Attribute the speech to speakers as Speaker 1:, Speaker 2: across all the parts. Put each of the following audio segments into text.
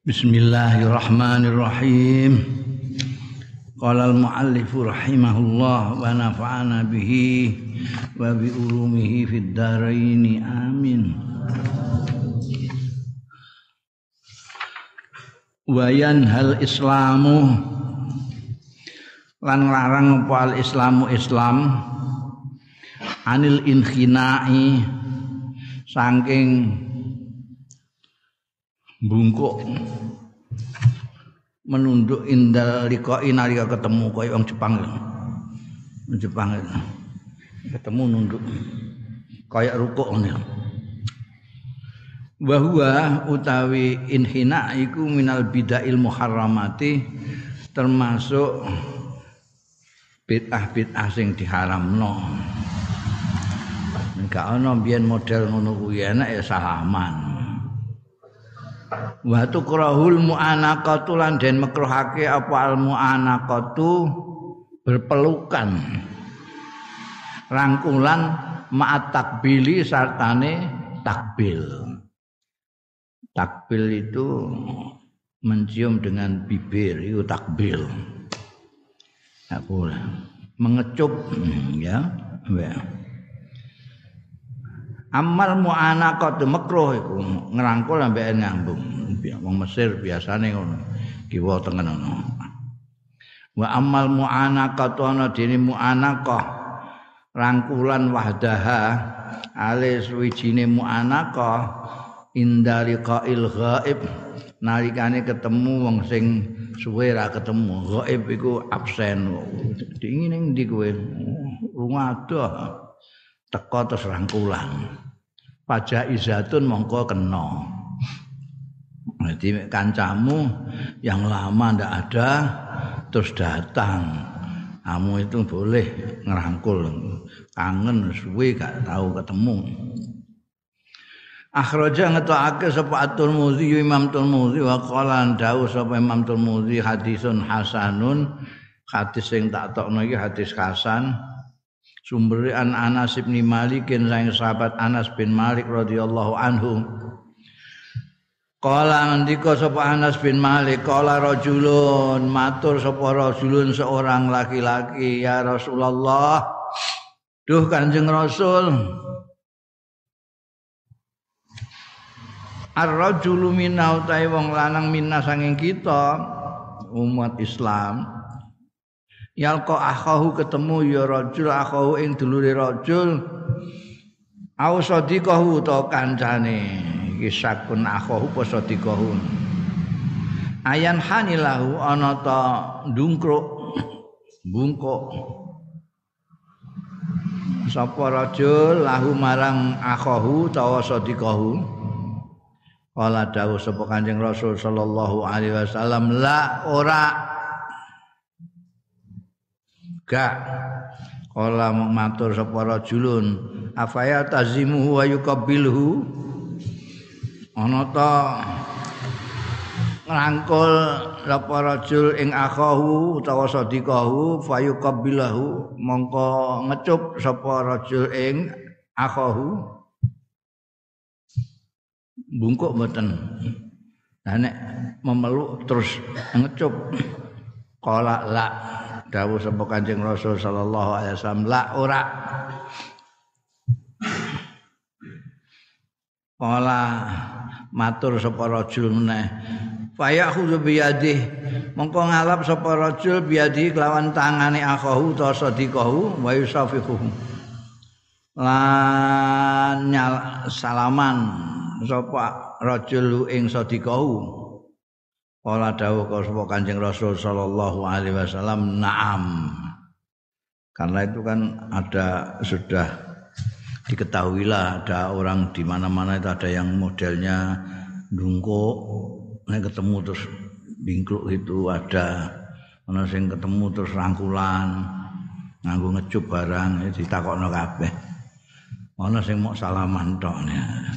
Speaker 1: Bismillahirrahmanirrahim. Qala al-muallif rahimahullah wa nafa'ana bihi wa bi ulumihi fid dharain amin. Wa yanhal islamu lan larang apa al islamu islam anil inkhina'i saking bungkuk menunduk indal liqa'i nalika ketemu kaya wong Jepang. Jepang ketemu nunduk kaya rukuk ngene. Bahwa utawi inhina iku minal bidail muharramati termasuk bid'ah-bid'ah sing diharamno. Enggak ana biyen model ngono kuwi enak ya salaman. Wa tukrahul mu'anaqatu lan den makruhake apa al mu'anaqatu? Berpelukan. Rangkulan ma'at takbili sartane takbil. Takbil itu mencium dengan bibir itu takbil. Tak boleh. Mengecup ya. Ya amal mu'anaqat makruh iku ngrangkul ambek nyambung. Wong Mesir biasane ngono kiwa tengen ngono. Wa amal mu'anaqat ana dene mu'anaqah rangkulan wahdaha ale suwijine mu'anaqah indaliqail ghaib nalikane ketemu wong sing suwe ra ketemu. Ghaib iku absen. Dingin ning ndi kowe? Lunga teko terus rangkulan pajak izatun mongko kena. Jadi kancamu yang lama ndak ada terus datang. Kamu itu boleh ngerangkul. Kangen suwe gak tahu ketemu. Akhraja ngetokake sapa At-Tirmidzi Imam Tirmidzi wa qala dawu sapa Imam Tirmidzi hadisun hasanun. Hadis sing tak tokno iki hadis hasan Sumberi an Anas bin Malik sang sahabat Anas bin Malik radhiyallahu anhu. Kala ngendika sapa Anas bin Malik, kala rajulun matur sapa rajulun seorang laki-laki, ya Rasulullah. Duh Kanjeng Rasul. Ar-rajulu minna wong lanang minna sanging kita umat Islam yalqa akhahu ketemu ya rajul akhahu ing dulure rajul. Au sadiqahu to kancane. Iki sakun akhahu apa sadiqahu ayan hanilahu ana ta ndungkruk bungkuk. Sapa rajul lahu marang akhahu tawa sadiqahu Kala dawuh sapa Kanjeng Rasul sallallahu alaihi wasallam la ora gak kala matur sapa rajulun afaya tazimu wa yuqabbilhu ana ta ngrangkul sapa rajul ing akhahu utawa sadiqahu fayuqabbilahu mongko ngecup sapa rajul ing akhahu. Bungkuk mboten. Nah nek memeluk terus ngecup kala la dawuh sapa Kanjeng Rasul sallallahu alaihi wasallam la ora. Kala matur sapa rajul meneh. Fayakhudhu biyadih mongko ngalap sapa rajul biyadi kelawan tangane akhahu ta sadiqahu wa yusafihu lan salaman sapa rajul ing sadiqahu Kala dawuh sapa Kanjeng Rasul sallallahu alaihi wasallam, "Na'am." Karena itu kan ada sudah diketahui lah ada orang di mana-mana itu ada yang modelnya dungkuk, nek ketemu terus bingkluk itu ada ana sing ketemu terus rangkulan nganggo ngecup barang ditakokno kabeh. Ana sing mau salaman tok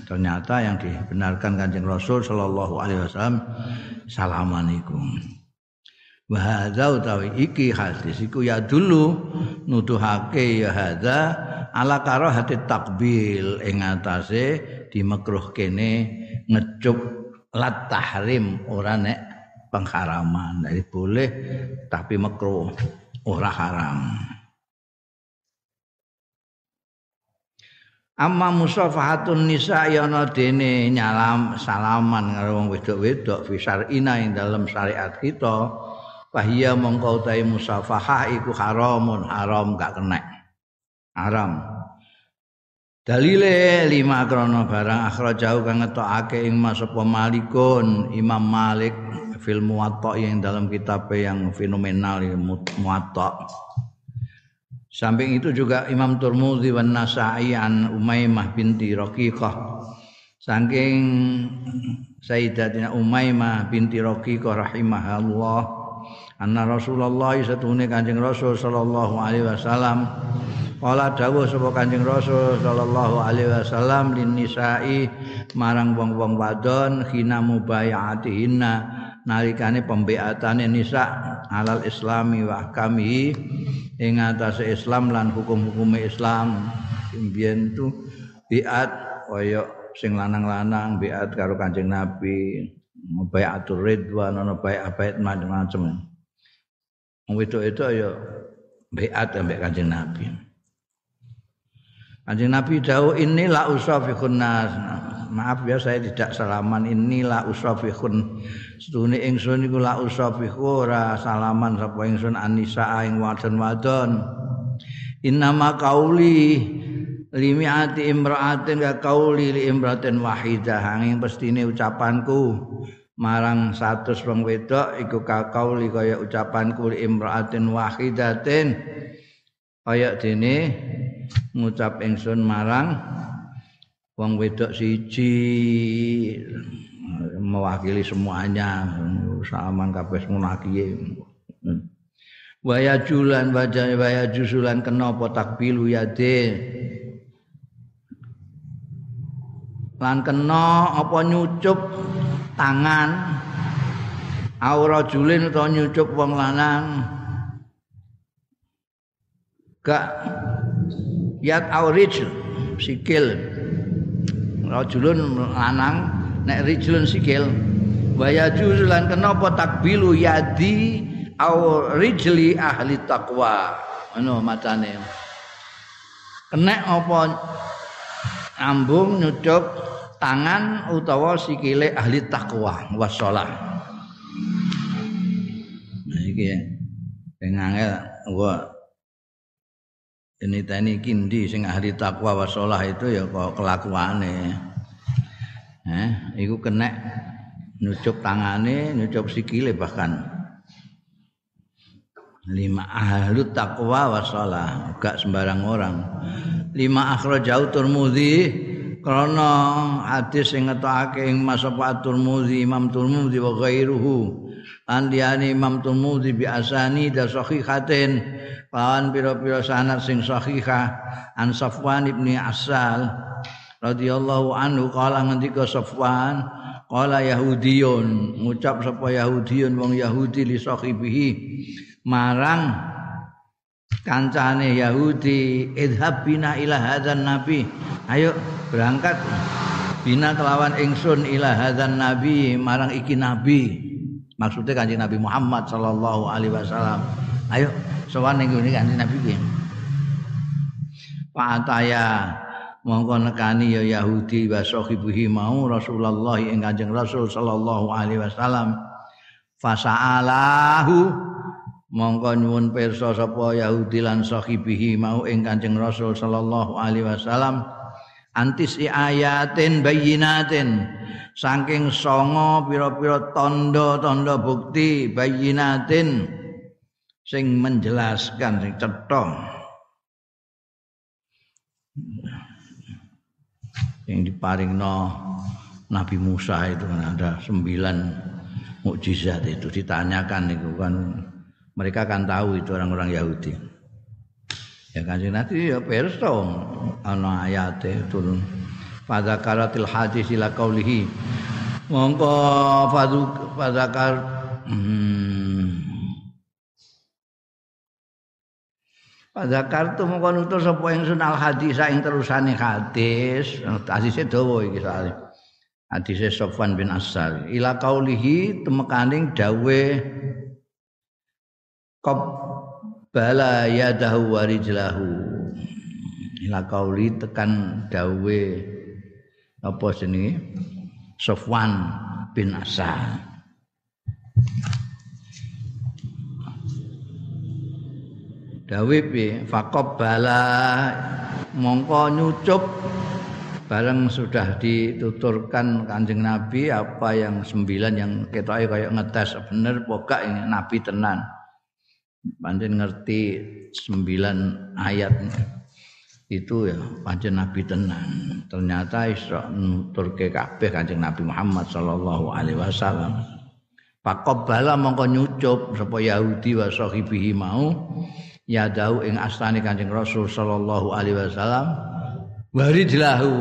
Speaker 1: Ternyata yang dibenarkan Kanjeng Rasul sallallahu alaihi wasallam salaman iku. Wa hadza utawi iki hadis iku ya dulu nuduhake ya hadza ala karahati takbil ing atase dimekruh kene ngecup lat tahrim ora nek pengharaman. Jadi boleh tapi makruh, ora haram. Amma musafahatun nisa ya ana dene nyalam salaman karo wong wedok-wedok fi syar'ina ing dalam syariat kita. Fahiya mongko utahe musafahah iku haramun haram gak kena. Haram. Dalile lima krono barang akhrajau kang ngetokake ing mas apa malikun Imam Malik fil muwatta yang dalam kitab yang fenomenal muwatta Samping itu juga Imam Turmudi wan Nasa'i an Umaymah binti Raqiqah. Saking Sayyidatina Umaymah binti Raqiqah rahimahullah anna Rasulullah satune Kanjeng Rasul sallallahu alaihi wasallam. Kala dawuh sapa Kanjeng Rasul sallallahu alaihi wasallam lin nisa'i marang wong-wong wadon khina mubayatihinna. Nalikane pembeatane nisa alal islami wa kami ing atase Islam lan hukum-hukume Islam sing biyen tu biat kaya sing lanang-lanang biat karo Kanjeng Nabi baiatur ridwan ana baiat macam-macam wong itu ya biat ambek Kanjeng Nabi. Kanjeng Nabi dawuh inilah usafiqun nas maaf ya saya tidak salaman. Inilah usafihun sedune ingsun iku la usafihu ora salaman sapa ingsun anisa ing wadon-wadon. Innama qauli limiati imra'atin ka qauli li imra'atin wahidah. Angin pestine ucapanku. Marang satu wong wedok iku ka qauli kaya ucapanku li imra'atin wahidatin. Kaya dene ngucap ingsun marang wong wedok siji mewakili semuanya. Saman kabeh munaki waya julan wajah waya jusulan kena apa takbilu yade lan kena apa nyucup tangan? Aura julin utawa nyucup wong lanang? Gak. Yat aurij sikil rajulun lanang nek rijulun sikil. Waya juzulan kenapa takbilu yadi au rijli ahli taqwa. Ngono macane kena apa ambung nyucuk tangan utawa sikile ahli takwa wassalah. Nah iki ya. Ngangel gua ini tani kindi sing ahli takwa wasolah itu ya kok kelakuane. Eh iku kena nyucuk tangane nyucuk sikile bahkan. Lima ahli takwa wasolah gak sembarang orang. Lima akhrajau turmudi karena hadis sing ngetokake ing masapa turmudi imam turmudi wa ghairuhu andiani imam turmudi bi asani da sahihatin lawan pira-pira sanad sing sahihah an Safwan ibni Asal radhiyallahu anhu kala ngendika Safwan kala Yahudiyun. Ngucap sapa Yahudiyun wong Yahudi li sahibihi marang kancane Yahudi idhab bina ila hadzan nabi. Ayo berangkat. Bina kelawan ingsun ila hadzan nabi marang iki nabi maksudnya kanjeng Nabi Muhammad sallallahu alaihi wasallam. Ayo sowan ning ngene kanjeng Nabi piye? Fataya mongko nekani ya Yahudi wa mau Rasulullah ing Kanjeng Rasul sallallahu alaihi wasallam. Fasaalahu mongko nyuwun pirsa sapa Yahudi lan sahibihi mau ing Kanjeng Rasul sallallahu alaihi wasallam antis ayatin bayinatin. Saking songo pira-pira tanda-tanda bukti bayinatin. Sing menjelaskan sing cetha yang diparingno Nabi Musa itu kan ada sembilan mukjizat itu ditanyakan itu kan. Mereka kan tahu itu orang-orang Yahudi ya kan nanti ya perso ana ayat turun pada karatil hadis ila kaulihi mongko pada kar hmm, Pada kartu mongko nutur sapa ingsun al hadis ing terusane hadis. Hadise dawa iki soalé. hadise Sofwan bin Asal ila kaulihi temekaning dawe bala yadahu warijlahu ila kauli tekan dawe apa jenenge? Sofwan bin Asal Dawe piye? Bala mongko nyucup. Bareng sudah dituturkan Kanjeng Nabi apa yang sembilan yang ketoke kayak ngetes bener pokok ini? Nabi tenan. Pancen ngerti sembilan ayat. Itu ya pancen Nabi tenan. Ternyata iso nuturke kabeh Kanjeng Nabi Muhammad sallallahu alaihi wasallam. bala mongko nyucup sapa Yahudi wa sahibihi mau ya dau ing astane Kanjeng Rasul sallallahu alaihi wasallam. Waridlahu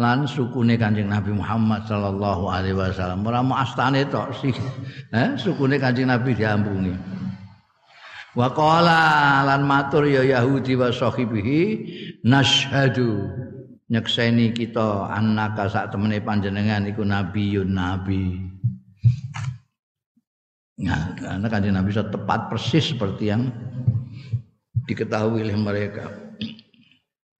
Speaker 1: lan sukune Kanjeng Nabi Muhammad sallallahu alaihi wasallam. Ora mau astane tok sih. Eh sukune Kanjeng Nabi diambungi wa qala lan matur ya Yahudi wa sahibihi nashhadu nyekseni kita annaka sak temene panjenengan iku nabiyun nabi Nah, karena kanjeng Nabi bisa tepat persis seperti yang diketahui oleh mereka.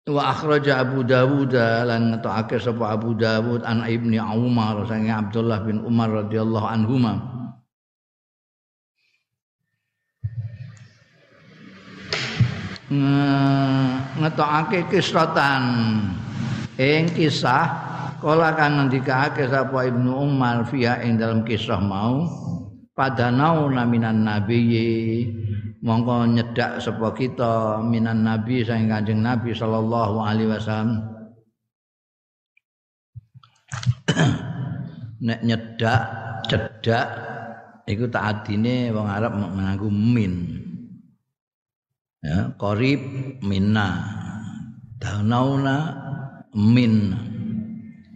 Speaker 1: Wa akhraja Abu Dawud lan ngetokake sapa Abu Dawud an Ibni Umar sange Abdullah bin Umar radhiyallahu anhuma. Ngetokake kisratan ing kisah kala kang ngendikake sapa Ibnu Umar fiha ing dalam kisah mau padanau naminan nabiyyi. Mongko nyedak sapa kita minan nabi saking kanjeng nabi sallallahu alaihi wasallam. Nek nyedak cedak iku tak adine wong Arab nganggo min ya qarib minna. Daunauna min.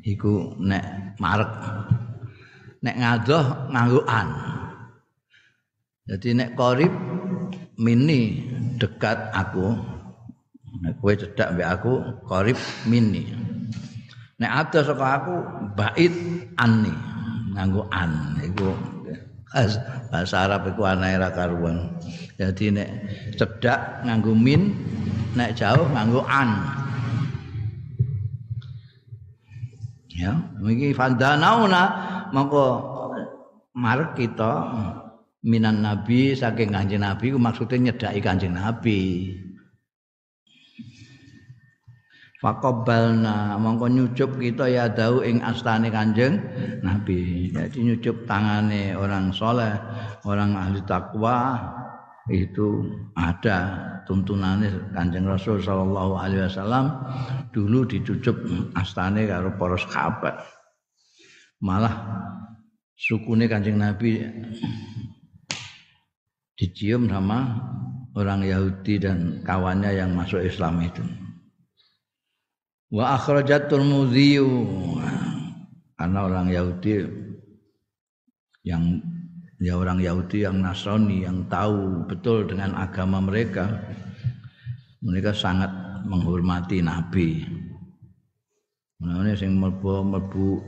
Speaker 1: Iku nek marek. Nek ngadoh nganggo an jadi nek qarib mini dekat aku. Nek kowe cedak mbek aku qarib mini nek ada saka aku bait anni. Nganggo an iku bahasa Arab iku anae ra karuan jadi nek cedak nganggo min nek jauh nganggo an ya iki fandanauna mongko marek kita minan nabi saking kanjeng nabi ku maksudnya nyedaki kanjeng nabi Faqabbalna mongko nyucup kita ya dau ing astane Kanjeng Nabi. Jadi nyucup tangane orang soleh, orang ahli takwa itu ada tuntunannya Kanjeng Rasul sallallahu alaihi wasallam dulu dicucup astane karo para sahabat. Malah sukune Kanjeng Nabi dicium sama orang Yahudi dan kawannya yang masuk Islam itu. Wa akhrajat Tirmidzi karena orang Yahudi yang ya orang Yahudi yang Nasrani yang tahu betul dengan agama mereka mereka sangat menghormati nabi. Nah, ini yang mlebu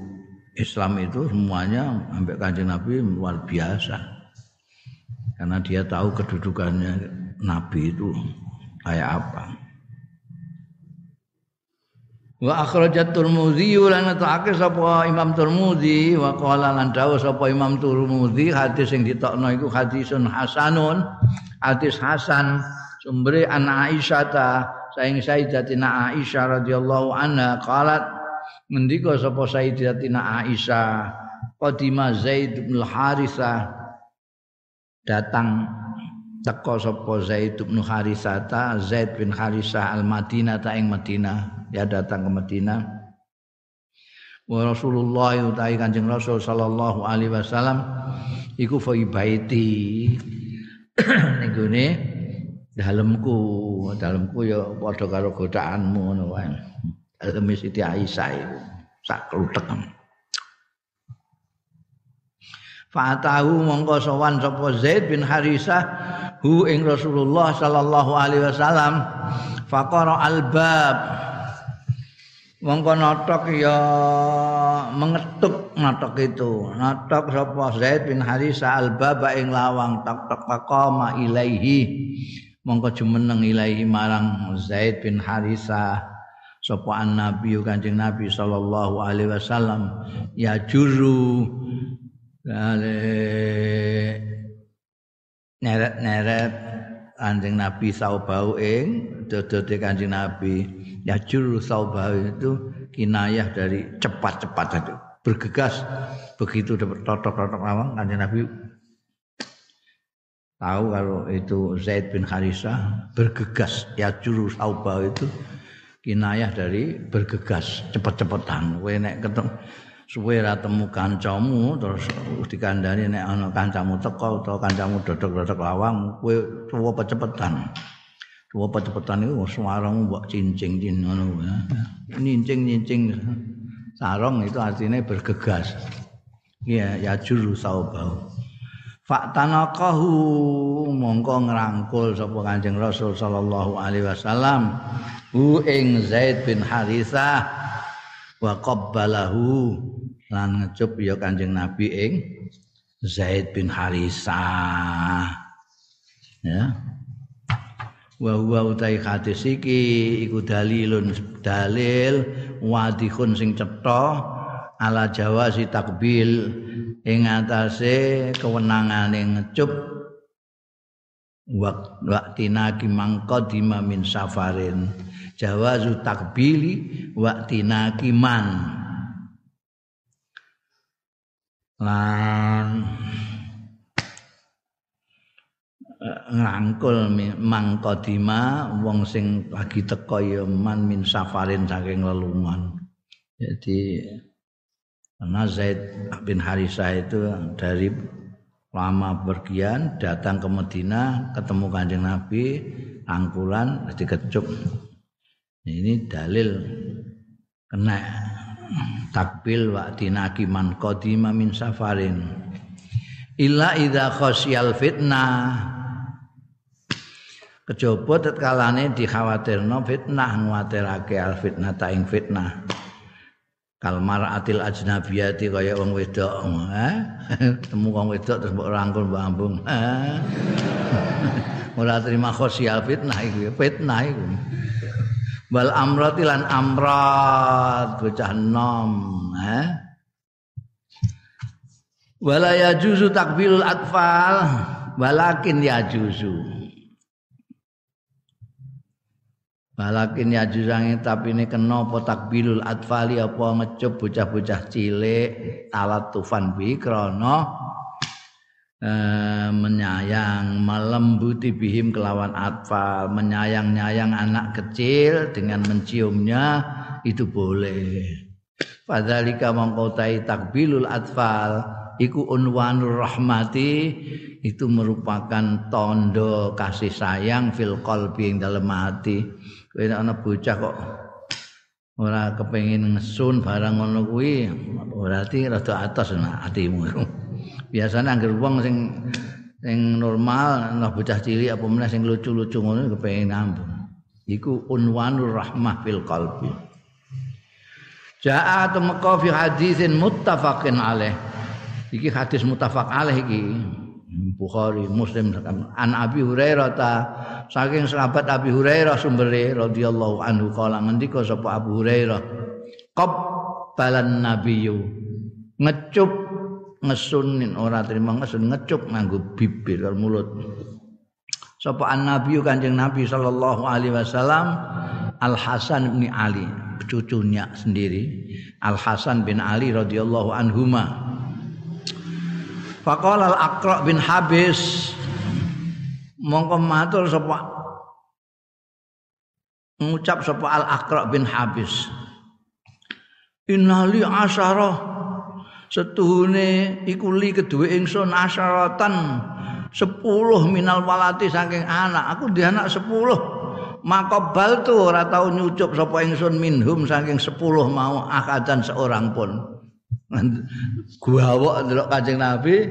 Speaker 1: Islam itu semuanya sampai kanjeng Nabi luar biasa karena dia tahu kedudukannya nabi itu kayak apa wa akhrajat Tirmidzi lan ta'ake sapa Imam Tirmidzi wa qala lan dawuh sapa Imam Tirmidzi hadis sing ditokno iku hadisun hasanun hadis hasan sumbere an Aisyah ta saing Sayyidatina Aisyah radhiyallahu anha qalat ngendika sapa Sayyidatina Aisyah qadima Zaid bin Harithah datang teko sapa Zaid bin Harisata Zaid bin Harisah al Madinah ta ing Madinah. Ya datang ke Madinah. Wa Rasulullah utai Kanjeng Rasul sallallahu alaihi wasallam iku fa baiti ning gone dalemku. Dalemku ya padha karo godaanmu ngono wae. Dalem Siti Aisyah iku. Sak kluthek Fatahu mongko sowan sapa Zaid bin Harisah hu ing Rasulullah sallallahu alaihi wasallam. Faqara albab. Mongko notok ya mengetuk notok itu. Notok sapa Zaid bin Harisa al-baba ing lawang tak tak taqama ilaihi. Mongko jumeneng ilaihi marang Zaid bin Harisa sapa nabi Kanjeng Nabi sallallahu alaihi wasallam. Ya juru neret-neret Kanjeng Nabi saubau ing dodote Kanjeng Nabi. Yajur saubah itu kinayah dari cepat-cepat itu bergegas begitu dapat totok-totok lawang kanjeng Nabi tahu kalau itu Zaid bin Harisa bergegas. Yajur saubah itu kinayah dari bergegas cepet-cepetan kowe nek ketemu suwe ra temu kancamu terus dikandani nek ana kancamu teko utawa kancamu dodok-dodok lawang kowe cepet-cepetan Dua cepetan itu suaramu buat cincing cin ngono ya. Nincing nincing sarong itu artinya bergegas. Iya ya juru saubau. Faktanakahu mongko ngrangkul sapa Kanjeng Rasul sallallahu alaihi wasallam hu ing Zaid bin Harithah wa qabbalahu lan ngecup ya Kanjeng Nabi ing Zaid bin Harithah. Ya. Wa huwa utai hadis iki iku dalilun dalil wadihun sing cetha ala jawazi takbil ing atase kewenangane ngecup waktina ki mangqadima min safarin. Jawazu takbili waktina man lan ngangkul mangkodima wong sing lagi teko ya man min safarin saking lelungan. Jadi karena Zaid bin Harisa itu dari lama pergian datang ke Medina ketemu kanjeng Nabi angkulan dikecup ini dalil kena takbil wa tinaki man qadima min safarin. Illa idza khasyal fitnah. Kejaba tetkalane dikhawatirno fitnah nguatirake al fitnah ta ing fitnah. Kal mar'atil ajnabiyati kaya wong wedok eh temu wong wedok terus mbok rangkul mbok ambung ora terima khosial fitnah iku fitnah iku wal amrati lan amrat bocah nom eh wala yajuzu takbilul atfal walakin yajuzu. Balakin ya jusange tapi ini kena apa takbilul atfali apa ngecup bocah-bocah cilik alat tufan bi krana eh, menyayang melembuti bihim kelawan atfal menyayang-nyayang anak kecil dengan menciumnya itu boleh. Fadzalika mangkotai takbilul atfal iku unwanur rahmati itu merupakan tondo kasih sayang fil qalbi ing dalam hati. Kowe bocah kok ora kepengin ngesun barang ngono kuwi berarti rada atas nah atimu biasanya angger wong sing sing normal ana bocah cilik apa meneh sing lucu-lucu ngono kepengin ngambung iku unwanur rahmah fil qalbi Ja'a tumqa fi hadisin muttafaqin alaih. Iki hadis muttafaq alaih iki. Bukhari, Muslim an Abi Hurairah ta saking sahabat Abi Hurairah sumbere radhiyallahu anhu kala ngendika sapa Abu Hurairah qabbalan nabiyyu ngecup ngesunin ora terima ngesun ngecup nganggo bibir karo mulut. Sapa an nabiyyu kanjeng Nabi sallallahu alaihi wasallam Al Hasan bin Ali cucunya sendiri Al Hasan bin Ali radhiyallahu anhuma. Faqala al-Aqra bin Habis mongko matur sapa ngucap sapa al-Aqra bin Habis. Innali asyara setuhune iku li kedue ingsun asyaratan 10 minal walati saking anak. Aku di anak 10 makobal tuh ora tau nyucup sapa ingsun minhum saking 10 mau akadan seorang pun. Guawok ndelok Kanjeng Nabi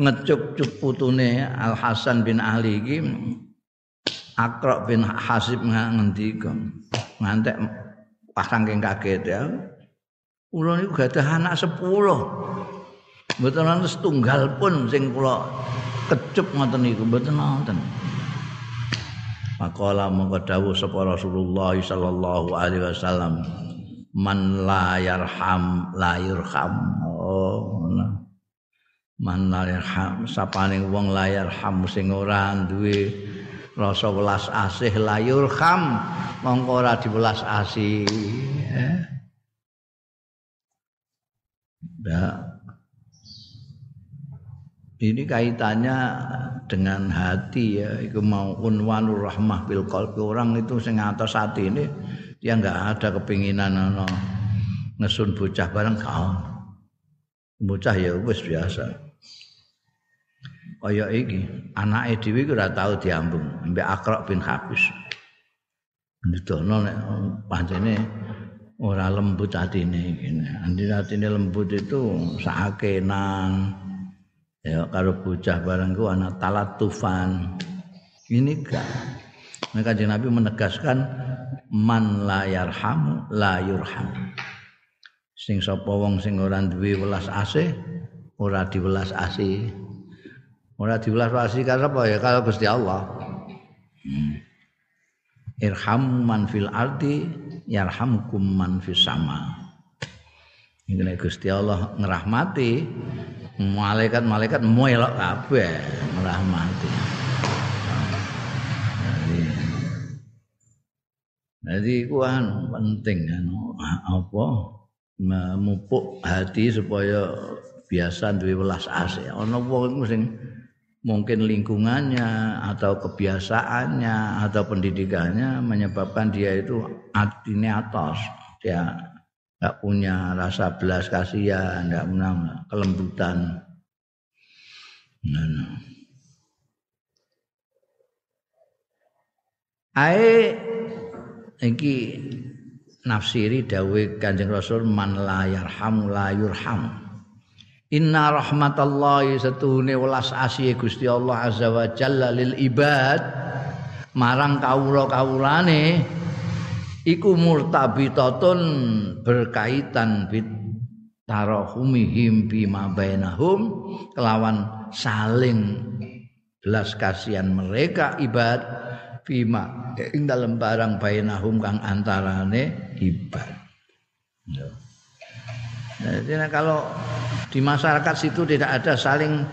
Speaker 1: ngecup-cup putune Al Hasan bin Ali iki Akra bin Hasib ngendika ngantek pasang kaget ya. Kula niku gadah anak 10. Mboten ana setunggal pun sing kula kecup ngoten niku mboten nonton. Maqala mongko dawuh sapa Rasulullah sallallahu alaihi wasallam man la yarham la yurham. Oh, nah. Man la yarham sapane wong la yarham sing ora duwe rasa welas asih la yurham mongko ora diwelas asih. Eh? Nah, ini kaitannya dengan hati ya. Itu mau unwanur rahmah bil qalbi orang itu sing atas hati ini dia nggak ada kepinginan ano ngesun bocah bareng kau. Bocah ya wis biasa. Kaya iki, anake dhewe ora tau diambung mbek Akra bin Habis. Ndudono nek pancene ora lembut atine ngene. Andine atine lembut itu sakenan. Ya karo bocah bareng ku ana talatufan. Ini gak. Maka Nabi menegaskan man la yarham la yurham. Sing sapa wong sing ora duwe welas asih, ora diwelas asih. Ora diwelas asih karena apa ya? Kalau Gusti Allah. Hmm. Irham man fil ardi yarhamkum man fis sama. Ini Gusti Allah ngerahmati malaikat-malaikat melok kabeh ngerahmati. Jadi jadi kuan penting kan apa memupuk hati supaya biasa duwe welas asih. Ana wong sing mungkin lingkungannya atau kebiasaannya atau pendidikannya menyebabkan dia itu artinya atas dia nggak punya rasa belas kasihan nggak punya kelembutan. Nah, Ae iki nafsiri dawe Kanjeng Rasul man la yarham la yurham Inna rahmatallahi setuhune welas asih Gusti Allah azza wa jalla lil ibad marang kawula-kawulane iku murtabitatun berkaitan bit tarahumihim bima bainahum kelawan saling belas kasihan mereka ibad bima ing dalam barang bainahum kang antarane ibad. Ya. Jadi kalau di masyarakat situ tidak ada saling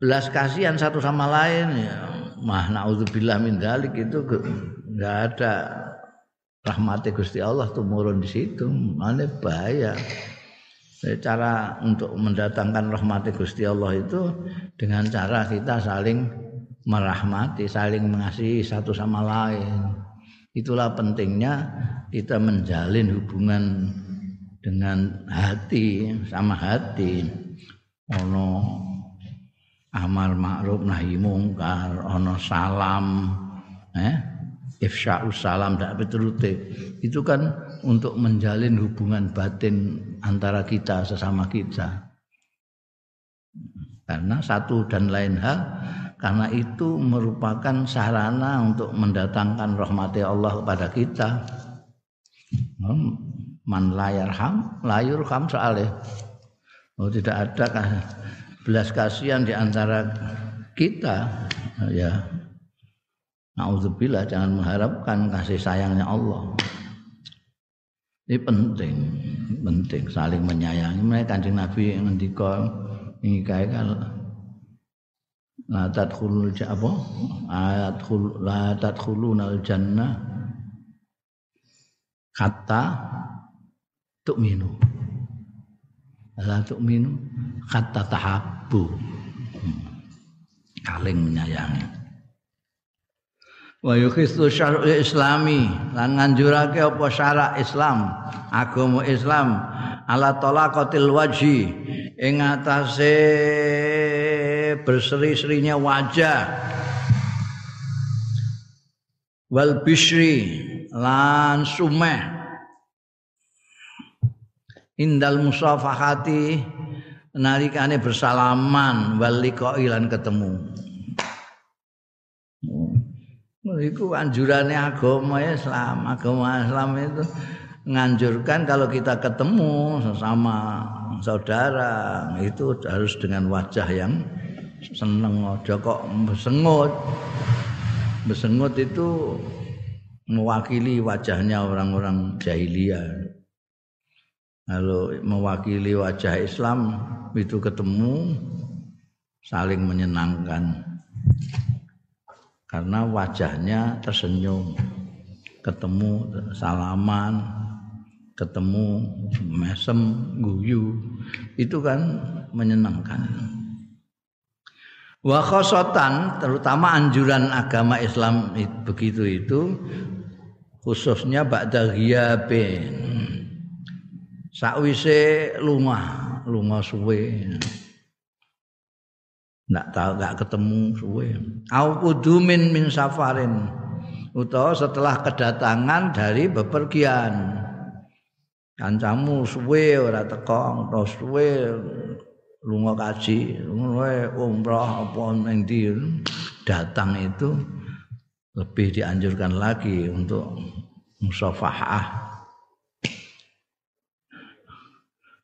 Speaker 1: belas kasihan satu sama lain ya mah naudzubillah min dzalik itu enggak ada. Rahmati Gusti Allah tuh turun di situ mana bahaya. Cara untuk mendatangkan rahmati Gusti Allah itu dengan cara kita saling merahmati saling mengasihi satu sama lain itulah pentingnya kita menjalin hubungan dengan hati sama hati. Ono amal ma'ruf nahi mungkar ono salam eh? Ifsya'us salam dak beturute itu kan untuk menjalin hubungan batin antara kita sesama kita. Karena satu dan lain hal karena itu merupakan sarana untuk mendatangkan rahmati Allah kepada kita hmm, man layarham layurham soalnya oh tidak ada belas kasihan di antara kita ya Nauzubillah jangan mengharapkan kasih sayangnya Allah. Ini penting, penting saling menyayangi. Mereka kanjeng Nabi ngendika ini kayak la tadkhulul apa? Ayat khul la tadkhulunal jannah hatta tu'minu. La tu'minu hatta tahabbu. Hmm. kaling menyayangi. Wa yukhistu syar'ul islami. Lan nganjurake apa syarak Islam agama Islam. Ala talaqatil wajhi. Ing atase berseri-serinya wajah. Wal bishri lan sumeh. Indal musafahati nalikane bersalaman wal liqa'i lan ketemu. Itu anjurannya agama Islam. Agama Islam itu nganjurkan kalau kita ketemu sesama saudara itu harus dengan wajah yang seneng aja kok besengut. Besengut itu mewakili wajahnya orang-orang jahiliyah. Kalau mewakili wajah Islam itu ketemu saling menyenangkan. Karena wajahnya tersenyum. Ketemu salaman, ketemu mesem guyu itu kan menyenangkan wa khosotan terutama anjuran agama Islam begitu itu khususnya ba'da ghiyabin. Sakwise lunga lunga suwe. Ndak tahu nggak ketemu suwe. Au kudumin min safarin utawa setelah kedatangan dari bepergian. Kancamu suwe ora teko utawa suwe lunga kaji. Umrah apa ning datang itu lebih dianjurkan lagi untuk musafahah.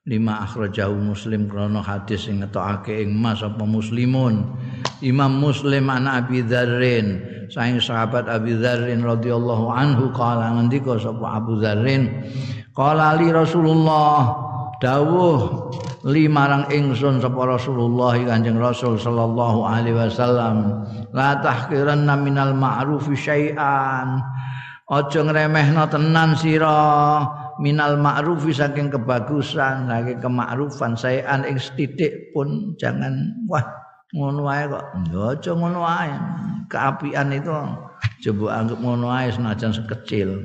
Speaker 1: Lima akhrajahu muslim krono hadis sing ngetokake ing mas apa muslimun. Imam Muslim an Abi Dzarrin. Saing sahabat Abi Dzarrin radhiyallahu anhu kala ngendika sapa Abu Dzarrin? Qala li Rasulullah dawuh li marang ingsun sapa Rasulullah Kanjeng Rasul sallallahu alaihi wasallam. La tahqiranna minal ma'rufi syai'an. Aja ngremehno tenan sira minal ma'rufi saking kebagusan. Saking kemakrufan syai'an ing sithik pun jangan wah ngono wae kok. Aja ngono wae keapian itu coba anggap ngono wae senajan sekecil.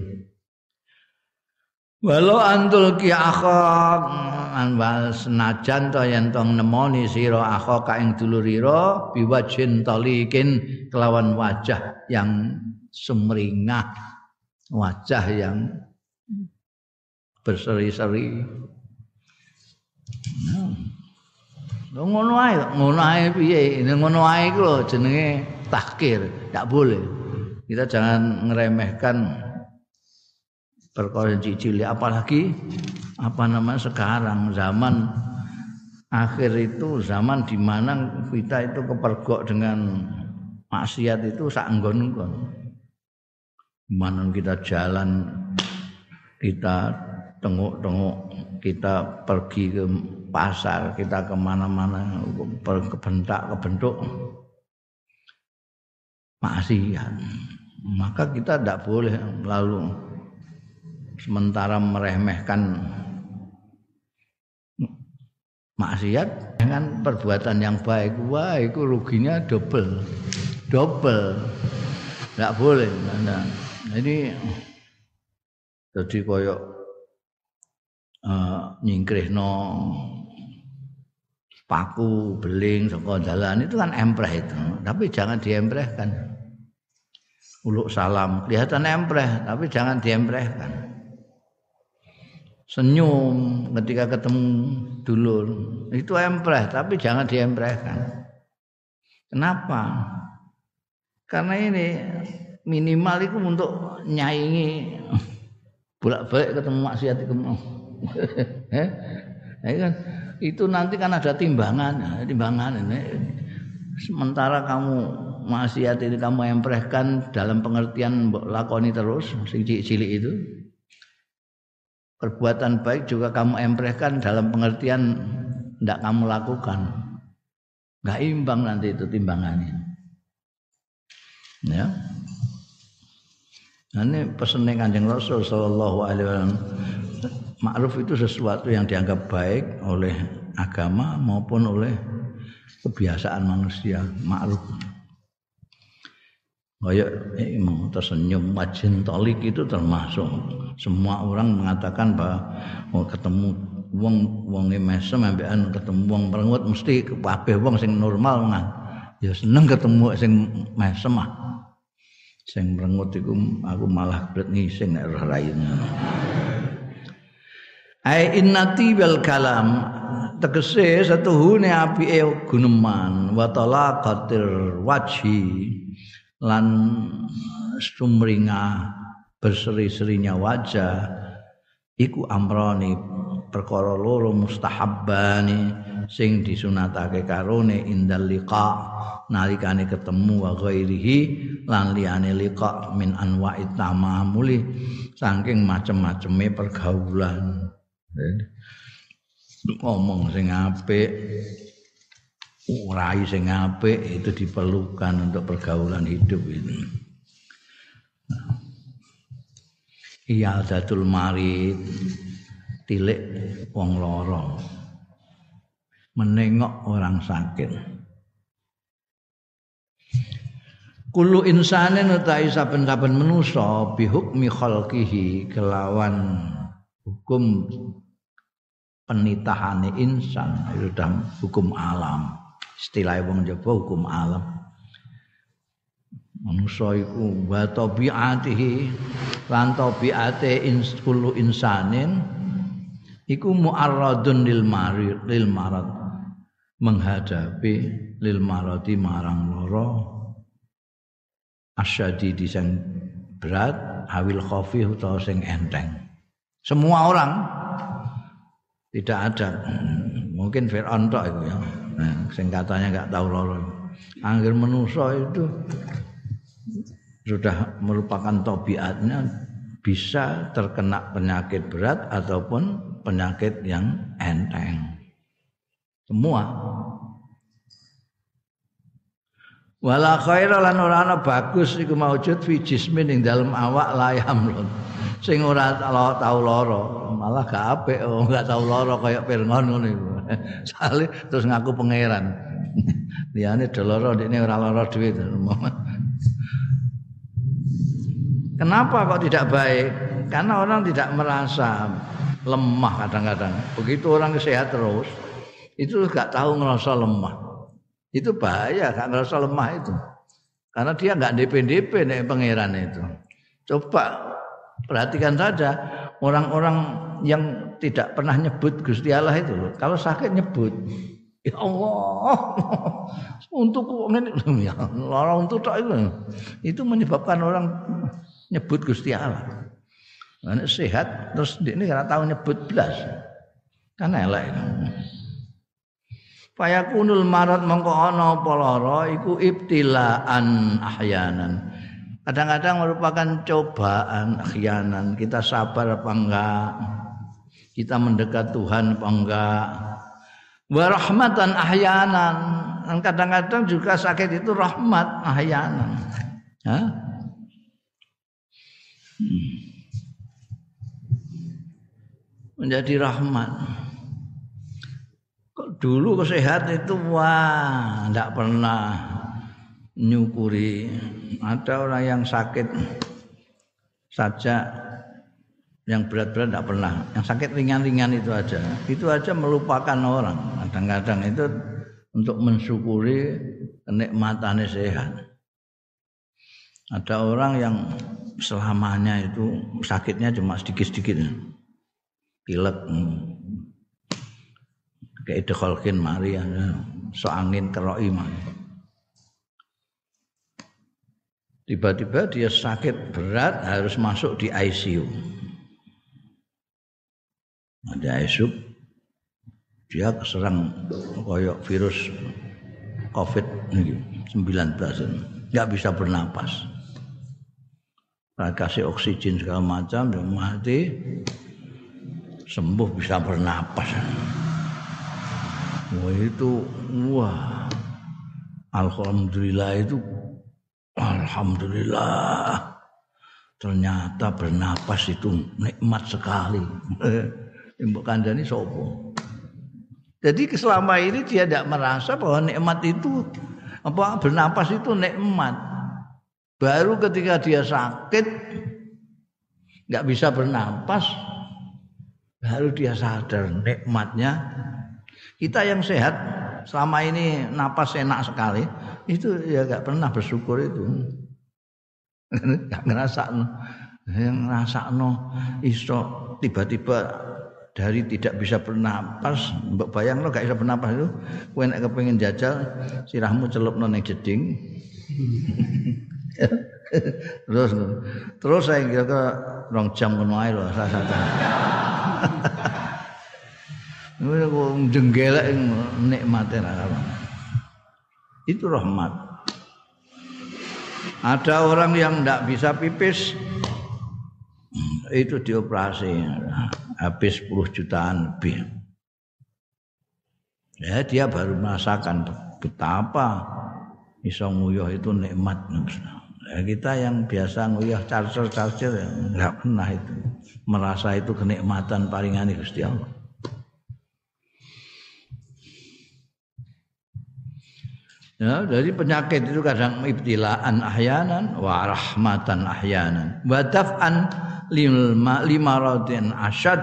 Speaker 1: Walau antul ki anwal senajan to yen tong nemoni sira akhok ing dulurira biwajin talikin kelawan wajah yang sumringah wajah yang berseri-seri. Nah. ngono ae ngono ae piye? Ngono ae iku lho jenenge tahkir tidak boleh. Kita jangan ngeremehkan perkara cilik. Apalagi apa namanya sekarang zaman akhir itu zaman di mana kita itu kepergok dengan maksiat itu sak nggon-nggon. Mana kita jalan kita tengok-tengok kita pergi ke pasar kita ke mana-mana kebentak kebentuk maksiat. Maka kita tidak boleh lalu sementara meremehkan maksiat dengan perbuatan yang baik. Wah itu ruginya double. Double. Nggak boleh. Nah, jadi jadi koyok uh, no paku beling saka jalan itu kan empreh itu. Tapi jangan diemprehkan. Uluk salam. Kelihatan empreh tapi jangan diemprehkan senyum ketika ketemu dulur. Itu empreh tapi jangan diemprehkan. Kenapa? Karena ini minimal itu untuk nyaingi bolak-balik ketemu maksiat itu. Eh? kan? Itu nanti kan ada timbangan. Timbangan ini. Sementara kamu maksiat ini kamu emprehkan dalam pengertian lakoni terus cilik-cilik itu perbuatan baik juga kamu emprehkan dalam pengertian tidak kamu lakukan. Nggak imbang nanti itu timbangannya. Ya. Nah, ini pesannya kanjeng Rasul Shallallahu Alaihi Wasallam. Ma'ruf itu sesuatu yang dianggap baik oleh agama maupun oleh kebiasaan manusia ma'ruf kayak eh, tersenyum wajin tolik itu termasuk. Semua orang mengatakan bahwa mau ketemu wong wong mesem ambekan ketemu wong perengut mesti kabeh wong sing normal ngan ya seneng ketemu sing mesem ah. Sing merengut iku aku malah bret ngising nek roh ai innati bil kalam tegese satuhune apike guneman wa talaqatir wajhi lan sumringah berseri-serinya wajah iku amrani perkara loro mustahabbani sing disunatake karone indal liqa nalikane ketemu wa ghairihi lan liyane liqa min anwa'i tamamuli saking macem-maceme pergaulan. Ngomong sing apik urai sing apik itu diperlukan untuk pergaulan hidup ini. Iya datul marid tilik wong loro. Menengok orang sakit. Kulu insanin utai saben-saben manusa bihukmi khalqihi kelawan hukum penitahane insan itu hukum alam istilah wong jaba hukum alam. Manusa iku wa tabiatihi lan tabiate kullu insanin iku muarradun lil marid lil marad. Menghadapi lil maradi marang loro asyadidi sing berat awil khafi utawa sing enteng. Semua orang tidak ada. Mungkin Fir'aun tok itu ya Nah, sing katanya nggak tahu loro. Angger menuso itu sudah merupakan tobiatnya bisa terkena penyakit berat ataupun penyakit yang enteng. Semua. Wala khaira lan ora ana bagus iku maujud fi jismin ing dalem awak layam lho. Sing ora tau lara, malah gak apik, oh, gak tau lara kaya Fir'aun ngono. Sale terus ngaku pangeran. Liyane do lara ndekne ora lara dhewe Kenapa kok tidak baik? Karena orang tidak merasa lemah kadang-kadang. Begitu orang sehat terus, itu gak tahu ngerasa lemah. Itu bahaya, gak ngerasa lemah itu. Karena dia nggak DP-DP nih pangeran itu. Coba perhatikan saja orang-orang yang tidak pernah nyebut Gusti Allah itu loh. Kalau sakit nyebut. Ya Allah. untuk ini ya orang untuk tak itu. Itu menyebabkan orang nyebut Gusti Allah. Nah, sehat terus ini karena tahu nyebut belas. Kan elek. Fayakunul marat mongko ana apa lara iku ibtilaan ahyanan. Kadang-kadang merupakan cobaan ahyanan. Kita sabar apa enggak? Kita mendekat Tuhan apa enggak? Wa rahmatan ahyanan. Dan kadang-kadang juga sakit itu rahmat ahyanan. Hah? Hmm. menjadi rahmat. Kok dulu kesehat itu? Wah tidak pernah nyukuri. Ada orang yang sakit saja yang berat-berat tidak pernah. Yang sakit ringan-ringan itu aja. Itu aja melupakan orang. Kadang-kadang itu untuk mensyukuri kenikmatannya sehat. Ada orang yang selamanya itu sakitnya cuma sedikit-sedikit. Pilek. Kayak dekolkin mari so angin keroi tiba-tiba dia sakit berat harus masuk di ICU ada esuk dia keserang koyok virus covid 19 nggak bisa bernapas. Kasih oksigen segala macam dia mati sembuh bisa bernapas. Wah itu wah. Alhamdulillah itu alhamdulillah. Ternyata bernapas itu nikmat sekali Mbok kandani sopo. Jadi selama ini dia tidak merasa bahwa nikmat itu apa bernapas itu nikmat. Baru ketika dia sakit nggak bisa bernapas, baru dia sadar nikmatnya. Kita yang sehat selama ini napas enak sekali, itu ya nggak pernah bersyukur itu. Nggak ngerasa yang ngerasa no iso tiba-tiba dari tidak bisa bernapas. Mbok bayang lo gak bisa bernapas itu. Kowe nek kepengin jajal sirahmu celupno ning jeding. Terus terus saya kira ke rong jam ngono ae lho sasa. Ngono kok jenggelek nikmate ra Itu rahmat. Ada orang yang tidak bisa pipis itu dioperasi habis 10 jutaan lebih. Ya dia baru merasakan betapa iso nguyuh itu nikmat. Ya, kita yang biasa nguyuh charger-charger ya, enggak pernah itu merasa itu kenikmatan palingan Gusti Allah. Ya, dari penyakit itu kadang ibtilaan ahyanan wa rahmatan ahyanan. Wa daf'an lima radin asyad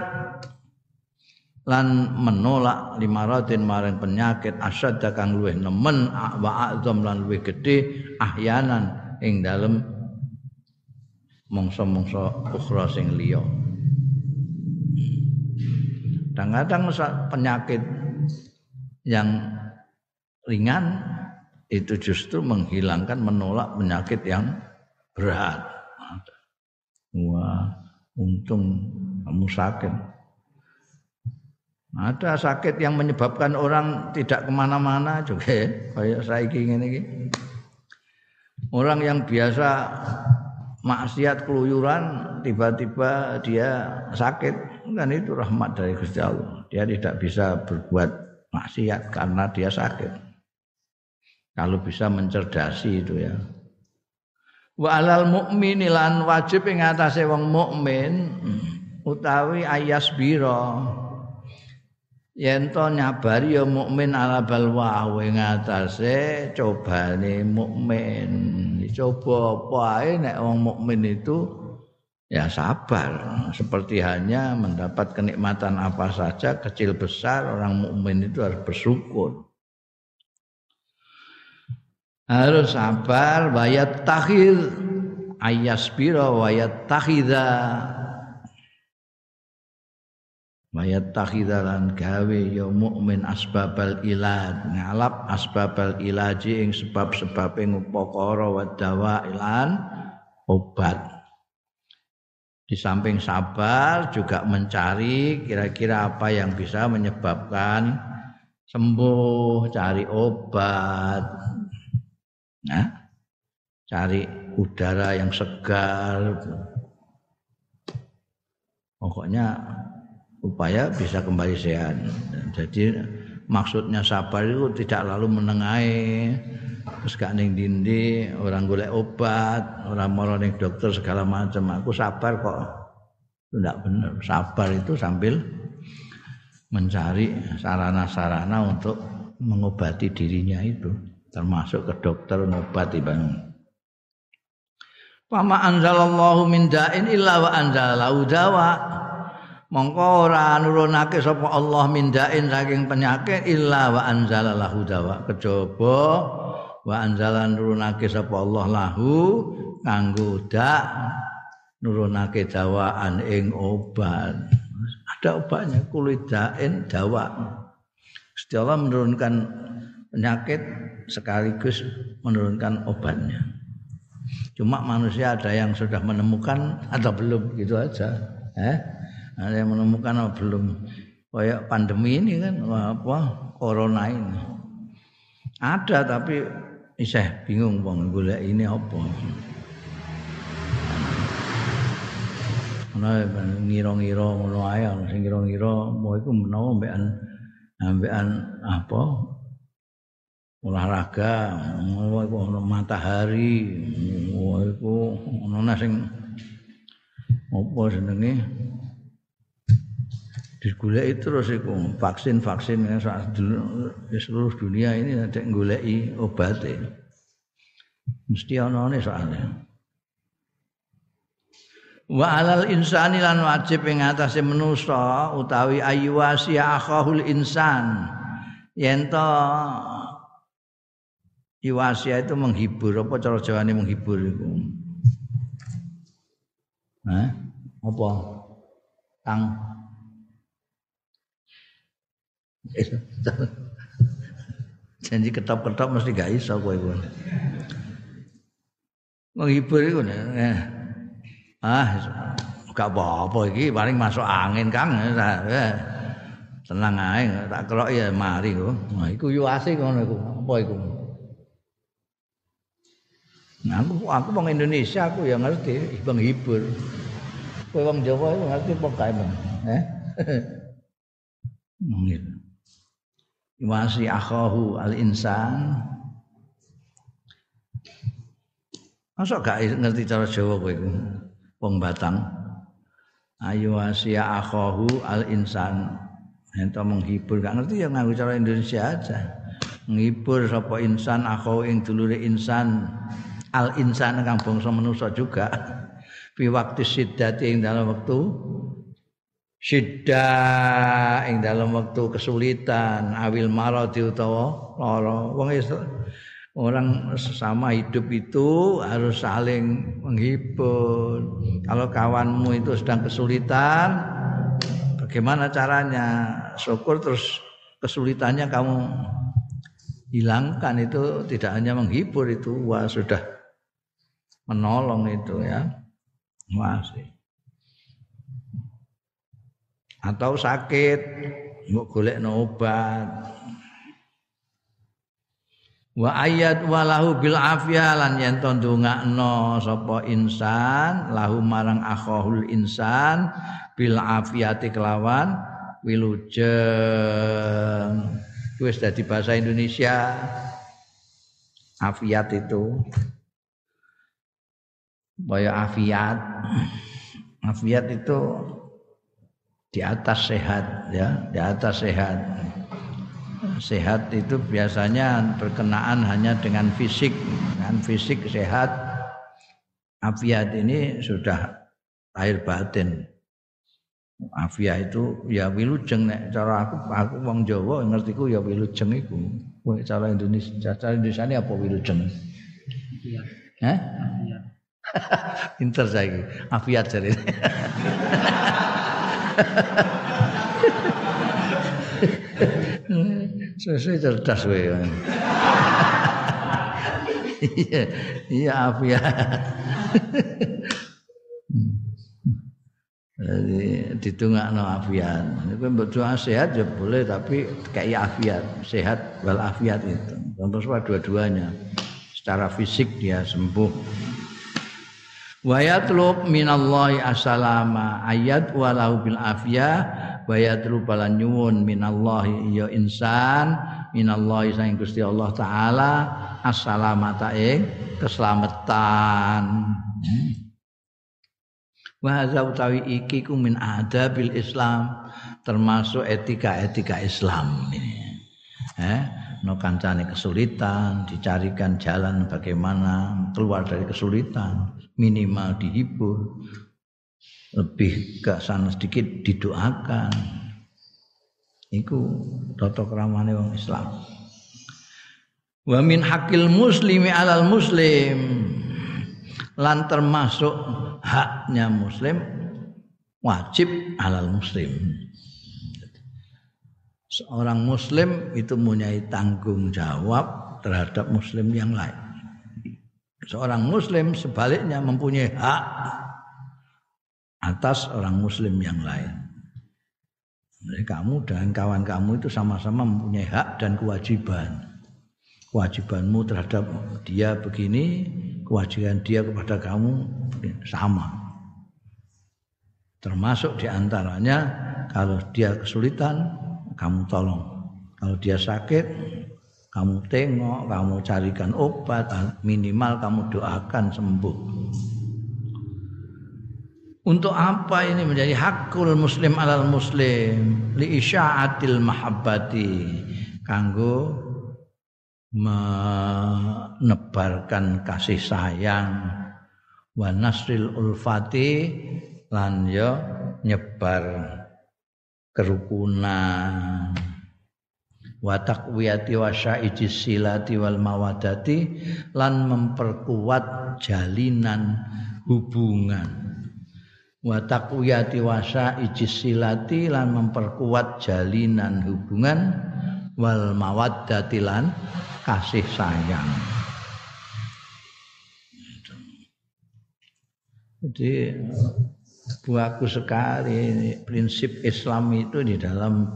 Speaker 1: lan menolak lima radin maring penyakit asyad kang luwih nemen wa azam lan luwih gedhe ahyanan ing dalem mongso-mongso ukhra sing liya. Kadang-kadang penyakit yang ringan itu justru menghilangkan menolak penyakit yang berat. Wah, untung kamu sakit. Ada sakit yang menyebabkan orang tidak ke mana-mana juga kayak saya ini. Orang yang biasa maksiat keluyuran tiba-tiba dia sakit kan itu rahmat dari Gusti Allah. Dia tidak bisa berbuat maksiat karena dia sakit. Kalau bisa mencerdasi itu ya. Wa alal mukmini lan wajib ing atase wong mukmin utawi ayas biro. Yen to nyabari ya mukmin ala balwa ing atase cobane mukmin. Coba apa ae nek wong mukmin itu? Ya sabar. Seperti hanya mendapat kenikmatan apa saja kecil besar orang mukmin itu harus bersyukur harus sabar wayat takhir ayasbira wayat takhidha wayat takhidha lan gawe ya mukmin asbabal ilad ngalap asbabal ilaji ing sebab-sebab ing upakara wa dawa ilan obat. Di samping sabar juga mencari kira-kira apa yang bisa menyebabkan sembuh, cari obat, Nah, cari udara yang segar. Pokoknya upaya bisa kembali sehat. Jadi maksudnya sabar itu tidak lalu menengahi terus gak ning dindi orang golek obat orang mau ning dokter segala macam. Aku sabar kok. Itu tidak benar sabar itu sambil mencari sarana-sarana untuk mengobati dirinya itu termasuk ke dokter ngobati bang. Pama anzalallahu min da'in illa wa anzalahu dawa. Mongko ora nurunake sapa Allah min da'in saking penyakit illa wa anzalallahu dawa. Kejaba wa anzalan nurunake sapa Allah lahu kanggo dak nurunake dawaan ing obat. Ada obatnya kulidain dawa. Gusti Allah menurunkan penyakit sekaligus menurunkan obatnya. Cuma manusia ada yang sudah menemukan atau belum gitu aja. Eh? Ada yang menemukan atau belum. Kayak pandemi ini kan apa corona ini. Ada tapi saya bingung bang gula ini apa. Ana ngira-ngira ngono ae sing ngira-ngira mau iku menawa mbekan ambekan apa olahraga iku ana matahari iku ana sing apa jenenge? Digoleki terus iku vaksin-vaksin di seluruh dunia ini ada goleki obatnya mesti ana ne soalnya. Wa alal insani lan wajib ing atase manusa utawi ayyuwasi akhahul insan. Yen to Iwasia itu menghibur apa cara Jawane menghibur itu? Hah? Apa? Kang Janji ketop-ketop mesti gak iso kowe iku. menghibur itu eh. ah gak apa-apa iki paling masuk angin Kang eh. tenang ae tak kelok ya mari kok nah iku yo asik ngono iku apa iku Nah, aku aku wong Indonesia aku ya ngerti menghibur. Kowe wong Jawa iku ngerti apa kae, Eh? Gitu. Wasi akhahu al insan. Masa gak ngerti cara Jawa kowe iku? Wong Batang. Ayo wasi akhahu al insan. Ento menghibur gak ngerti ya nganggo cara Indonesia aja. Menghibur sapa insan akhahu ing dulure insan al insan kang bangsa manusa juga. Fi waktu siddati ing dalam waktu syiddah ing dalam waktu kesulitan awil maradi utawa lara. Wong orang sesama hidup itu harus saling menghibur. Kalau kawanmu itu sedang kesulitan bagaimana caranya? Syukur terus kesulitannya kamu hilangkan. Itu tidak hanya menghibur itu wah sudah menolong itu ya. Masih. Atau sakit mau golek obat. Wa ayat walahu bil lan yen to ndongakno sapa insan lahu marang akhahul insan bil afiati kelawan wilujeng. Wis dadi bahasa Indonesia. Afiat itu Baya afiat. Afiat itu di atas sehat ya, di atas sehat. Sehat itu biasanya berkenaan hanya dengan fisik, dengan fisik sehat. Afiat ini sudah lahir batin. Afia itu ya wilujeng nek cara aku aku wong Jawa ngertiku ya wilujeng iku. Cara Indonesia cara Indonesia ini apa wilujeng? Hah? Pinter saiki. Afiat jare. Sesuai cerdas kowe. Iya, iya afiat. Jadi ditungakno afiat. Kowe mbok doa sehat ya boleh tapi kayak afiat, sehat wal afiat itu. Terus dua-duanya. Secara fisik dia sembuh, wa yatlub minallahi asalama ayat walau bil afia wa yatlub nyuwun minallahi ya insan minallahi sang Gusti Allah taala asalamata ing keselamatan. Wa hadza utawi iki ku min adabil Islam termasuk etika-etika Islam ini. Eh no kancane kesulitan dicarikan jalan bagaimana keluar dari kesulitan minimal dihibur. Lebih ke sana sedikit didoakan. Iku tata kramane wong Islam. Wa min hakil muslimi alal muslim. Lan termasuk haknya muslim wajib alal muslim. Seorang muslim itu mempunyai tanggung jawab terhadap muslim yang lain seorang muslim sebaliknya mempunyai hak atas orang muslim yang lain. Jadi kamu dan kawan kamu itu sama-sama mempunyai hak dan kewajiban. Kewajibanmu terhadap dia begini, kewajiban dia kepada kamu sama. Termasuk di antaranya kalau dia kesulitan, kamu tolong. Kalau dia sakit, kamu tengok, kamu carikan obat, minimal kamu doakan sembuh. Untuk apa ini menjadi hakul muslim alal muslim? Li isya'atil mahabbati. Kanggo menebarkan kasih sayang. Wa nasril ulfati lan yo nyebar kerukunan wa taqwiyati wa syaiji silati wal mawadati lan memperkuat jalinan hubungan. Wa taqwiyati wa syaiji silati lan memperkuat jalinan hubungan wal mawaddati lan kasih sayang. Jadi bagus sekali prinsip Islam itu di dalam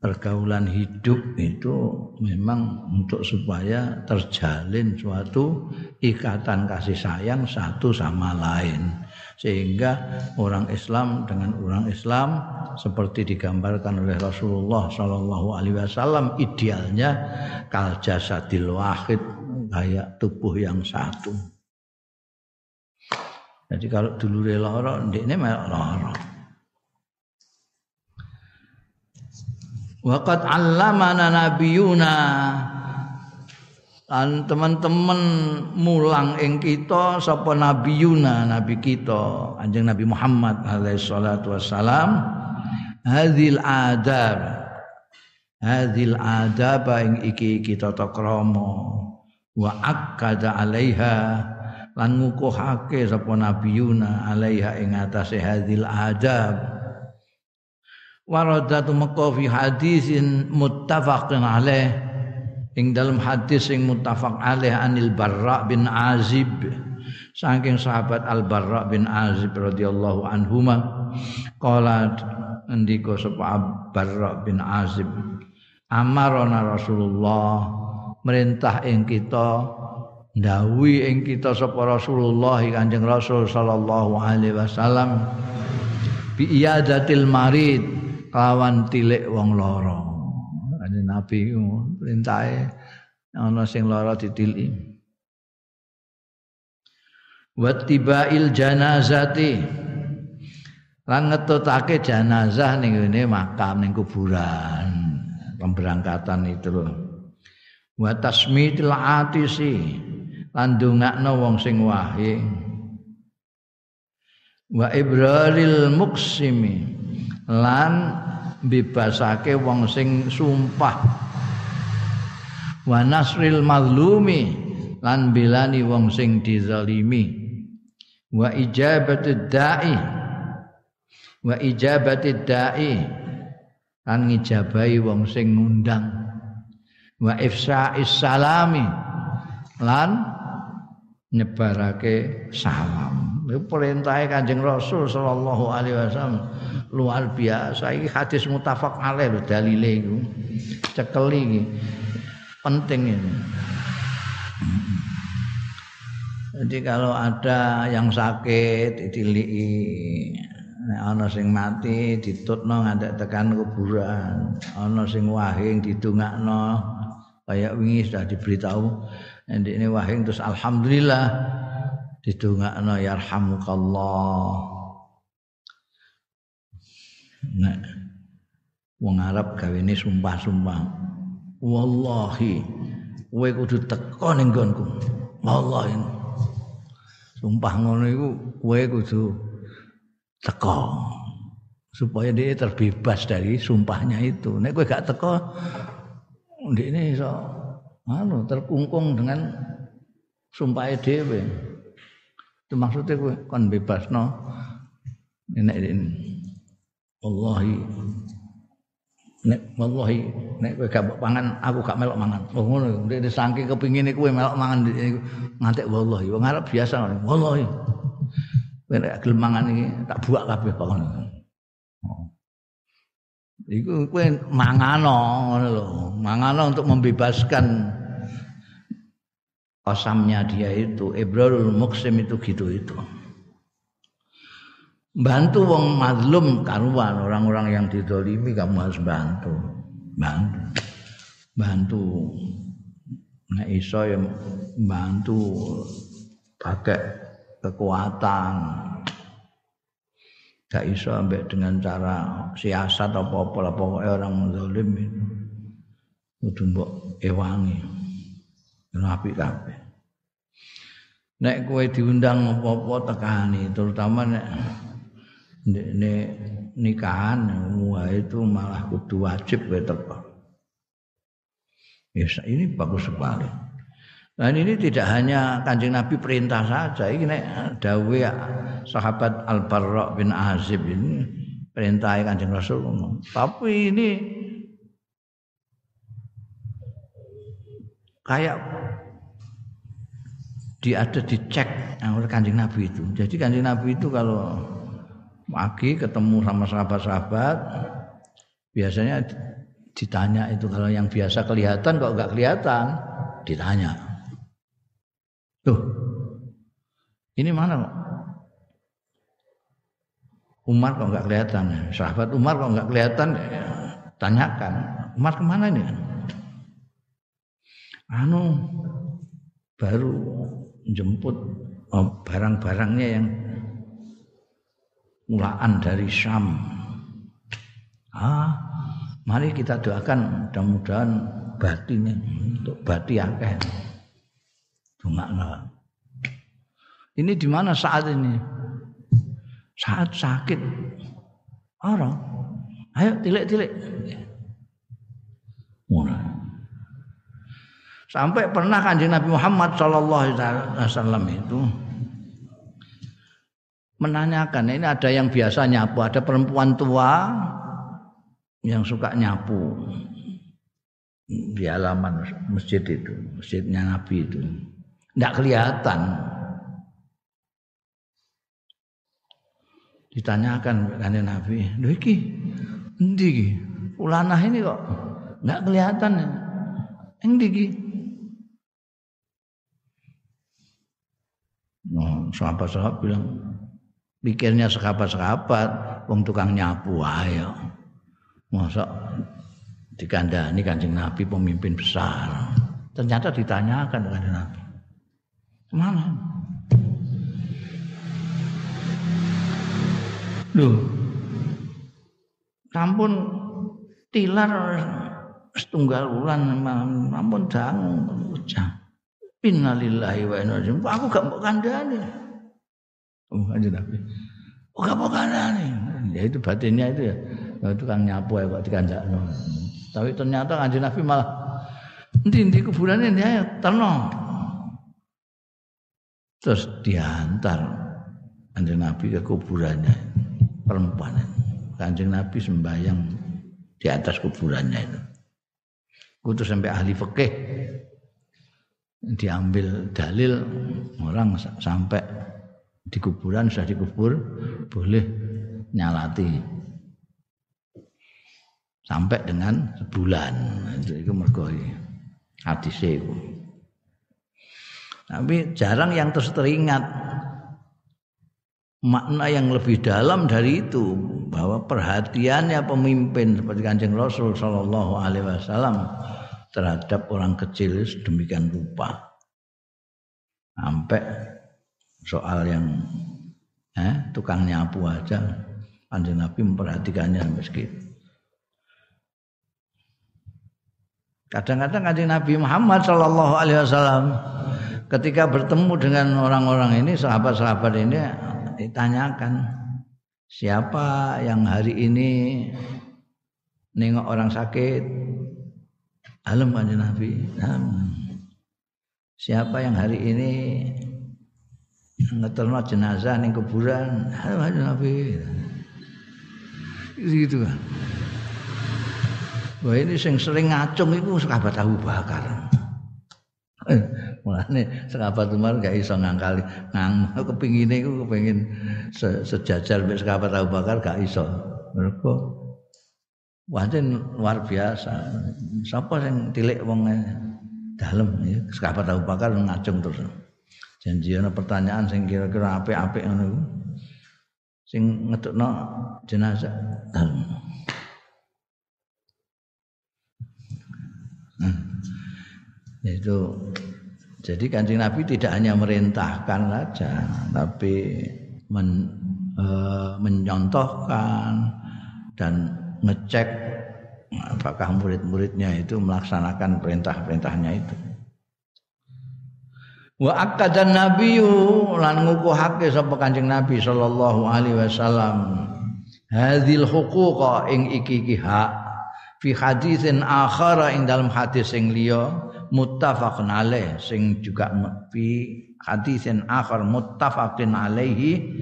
Speaker 1: pergaulan hidup itu memang untuk supaya terjalin suatu ikatan kasih sayang satu sama lain sehingga orang Islam dengan orang Islam seperti digambarkan oleh Rasulullah Shallallahu Alaihi Wasallam idealnya kal jasadil wahid kayak tubuh yang satu. Jadi kalau dulu loro, ini melok Waqat allamana nabiyuna. Lan teman-teman mulang ing kita sapa nabiyuna nabi kita Kanjeng Nabi Muhammad alaihi salatu wassalam. Hadhil adab. Hadhil adab ing iki kita takrama. Wa akkada alaiha. Lan ngukuhake sapa nabiyuna alaiha ing atase hadhil adab waradatu mekka fi hadisin muttafaqin alaih. Ing dalam hadis sing muttafaq alaih anil barra bin azib. Saking sahabat al barra bin azib radhiyallahu anhuma. Qala ndika sapa barra bin azib amarona rasulullah merintah ing kita ndawi ing kita sapa rasulullah kanjeng rasul sallallahu alaihi wasallam bi iyadatil marid kawan tilik wong loro. Kanjeng Nabi perintahe ana sing lara ditiliki. Wattibail janazati. Lan ngetutake jenazah ning ngene makam ning kuburan. Pemberangkatan itu loh wa tasmitil atisi. Lan ndongakno wong sing wahi. Wa ibraril muksimi lan bebasake wong sing sumpah. Wa nasril mazlumi lan bilani wong sing dizalimi. Wa ijabatid da'i wa ijabatid da'i lan ngijabahi wong sing ngundang. Wa ifsa'is salami lan nyebarake salam. Itu perintah Kanjeng Rasul sallallahu alaihi wasallam luar biasa ini hadis mutafak alaih lho dalile iku. Cekeli iki. Penting ini. Jadi kalau ada yang sakit ditiliki. Nek ana sing mati ditutno ngantek tekan kuburan. Ana sing wahing didongakno. Kayak wingi sudah diberitahu. Ini wahing terus alhamdulillah didongakno yarhamukallah Nek wong Arab gawene sumpah-sumpah. Wallahi kowe kudu teko ning nggonku. Wallahi. Sumpah ngono iku kowe kudu teko supaya dia terbebas dari sumpahnya itu. Nek kowe gak teko ini iso anu terkungkung dengan sumpah dhewe. Itu maksudnya kowe kon bebasno nek ini. wallahi nek wallahi nek kowe gak pangan aku gak melok mangan oh ngono ndek saking kepingine kowe melok mangan ngantek wallahi wong arep biasa wallahi kowe nek gelem mangan iki tak buak kabeh pangan oh. Iku kowe mangano ngono lho. Mangano untuk membebaskan osamnya dia itu. Ibrarul Muksim itu gitu itu. Bantu wong mazlum karuan orang-orang yang didolimi kamu harus bantu. Bantu. Bantu. Nah iso ya bantu pakai kekuatan. Gak iso ambek dengan cara siasat apa apa lah pokoknya orang menzolim itu. Kudu mbok ewangi nabi kabeh nek kowe diundang apa-apa tekani terutama nek ini nikahan wah itu malah kudu wajib ya teko. Ya, ini bagus sekali. Dan ini tidak hanya kanjeng Nabi perintah saja, ini dawe sahabat Al Barra bin Azib ini perintah kanjeng Rasul. Tapi ini kayak di ada dicek oleh kanjeng Nabi itu. Jadi kanjeng Nabi itu kalau pagi ketemu sama sahabat-sahabat biasanya ditanya itu kalau yang biasa kelihatan kok nggak kelihatan ditanya. Tuh, ini mana kok? Umar kok nggak kelihatan? Sahabat Umar kok nggak kelihatan? Tanyakan, Umar ke mana ini? Anu baru jemput oh, barang-barangnya yang mulaan dari Syam. Ah, mari kita doakan mudah-mudahan batin untuk bati akeh. Dongakno. Ini di mana saat ini? Saat sakit. Orang. Ayo tilik-tilik. Mulai. Sampai pernah kanjeng Nabi Muhammad Shallallahu Alaihi Wasallam itu menanyakan ini ada yang biasa nyapu, ada perempuan tua yang suka nyapu di halaman masjid itu, masjidnya Nabi itu. Tidak kelihatan. Ditanyakan kanjeng Nabi, "Lho iki endi Ulanah ini kok enggak kelihatan." Endi iki? Nah, sahabat-sahabat bilang, pikirnya sekapat-sekapat, wong tukang nyapu ayo. Masa dikandani kancing Nabi pemimpin besar. Ternyata ditanyakan kanjeng Nabi. Ke mana? Loh, sampun tilar setunggal bulan ampun dangu Innalillahi wa inna ilaihi Aku gak mau kandani. Oh, aja Nabi. Oh, gak mau kandani. Ya itu batinnya itu ya. Nah, itu kan nyapu ya kok dikandakno. Tapi ternyata kanjeng Nabi malah endi-endi kuburannya dia terno. Terus diantar kanjeng Nabi ke kuburannya perempuan. Kanjeng Nabi sembahyang di atas kuburannya itu. Kutu sampai ahli fikih diambil dalil orang sampai di kuburan sudah dikubur boleh nyalati. Sampai dengan sebulan. Itu itu mergo hadis itu tapi jarang yang terus teringat makna yang lebih dalam dari itu bahwa perhatiannya pemimpin seperti kancing Rasul Shallallahu Alaihi Wasallam terhadap orang kecil sedemikian rupa. Sampai soal yang eh, tukang nyapu aja panjang Nabi memperhatikannya meski kadang-kadang kanjeng Nabi Muhammad Shallallahu Alaihi Wasallam ketika bertemu dengan orang-orang ini sahabat-sahabat ini ditanyakan siapa yang hari ini nengok orang sakit Alam kanjeng Nabi. Siapa yang hari ini ngeterno jenazah ning kuburan, alam kanjeng Nabi. Gitu kan. Wah ini sing sering ngacung itu sahabat Abu Bakar. Mulane sahabat Umar gak iso ngangkali ngang kepingine iku kepengin se sejajar mek sahabat Abu Bakar gak iso. Mergo Wancen luar biasa. Sapa sing tilik wong dalem ya, sekabat Abu Bakar ngacung terus. Janji ana pertanyaan sing kira-kira apik-apik ngono iku. Sing ngetukno jenazah dalem. Hmm. Itu jadi kanjeng Nabi tidak hanya merintahkan saja, tapi men, e, menyontohkan dan ngecek apakah murid-muridnya itu melaksanakan perintah-perintahnya itu. Wa akadan nabiyyu lan ngukuhake sapa Kanjeng Nabi sallallahu alaihi wasallam hadhil huquqa ing iki iki hak fi haditsin akhara ing dalam hadis sing liya muttafaqun alaih sing juga fi haditsin akhar muttafaqin alaihi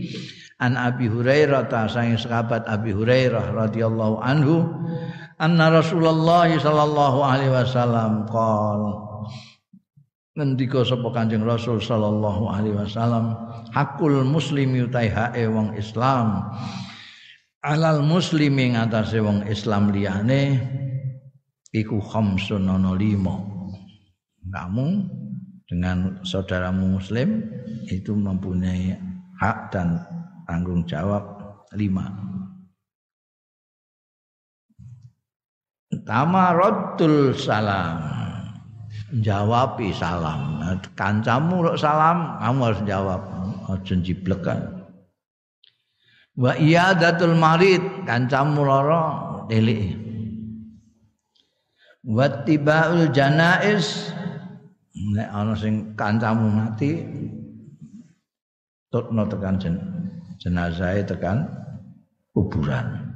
Speaker 1: an Abi Hurairah ta sang sahabat Abi Hurairah radhiyallahu anhu anna Rasulullah sallallahu alaihi wasallam qol ngendika sapa Kanjeng Rasul sallallahu alaihi wasallam hakul muslim yutai hae wong Islam alal muslimi ngatasé wong Islam liyane iku khamsun ana lima. Kamu dengan saudaramu muslim itu mempunyai hak dan tanggung jawab lima Pertama raddul salam jawabi salam. Kancamu rok salam, kamu harus jawab. Aja jiblekan. Wa iyadatul marid, kancamu lara delik. Wa tibaul janaiz, nek ana sing kancamu mati tutno tekan jen, jenazah tekan kuburan.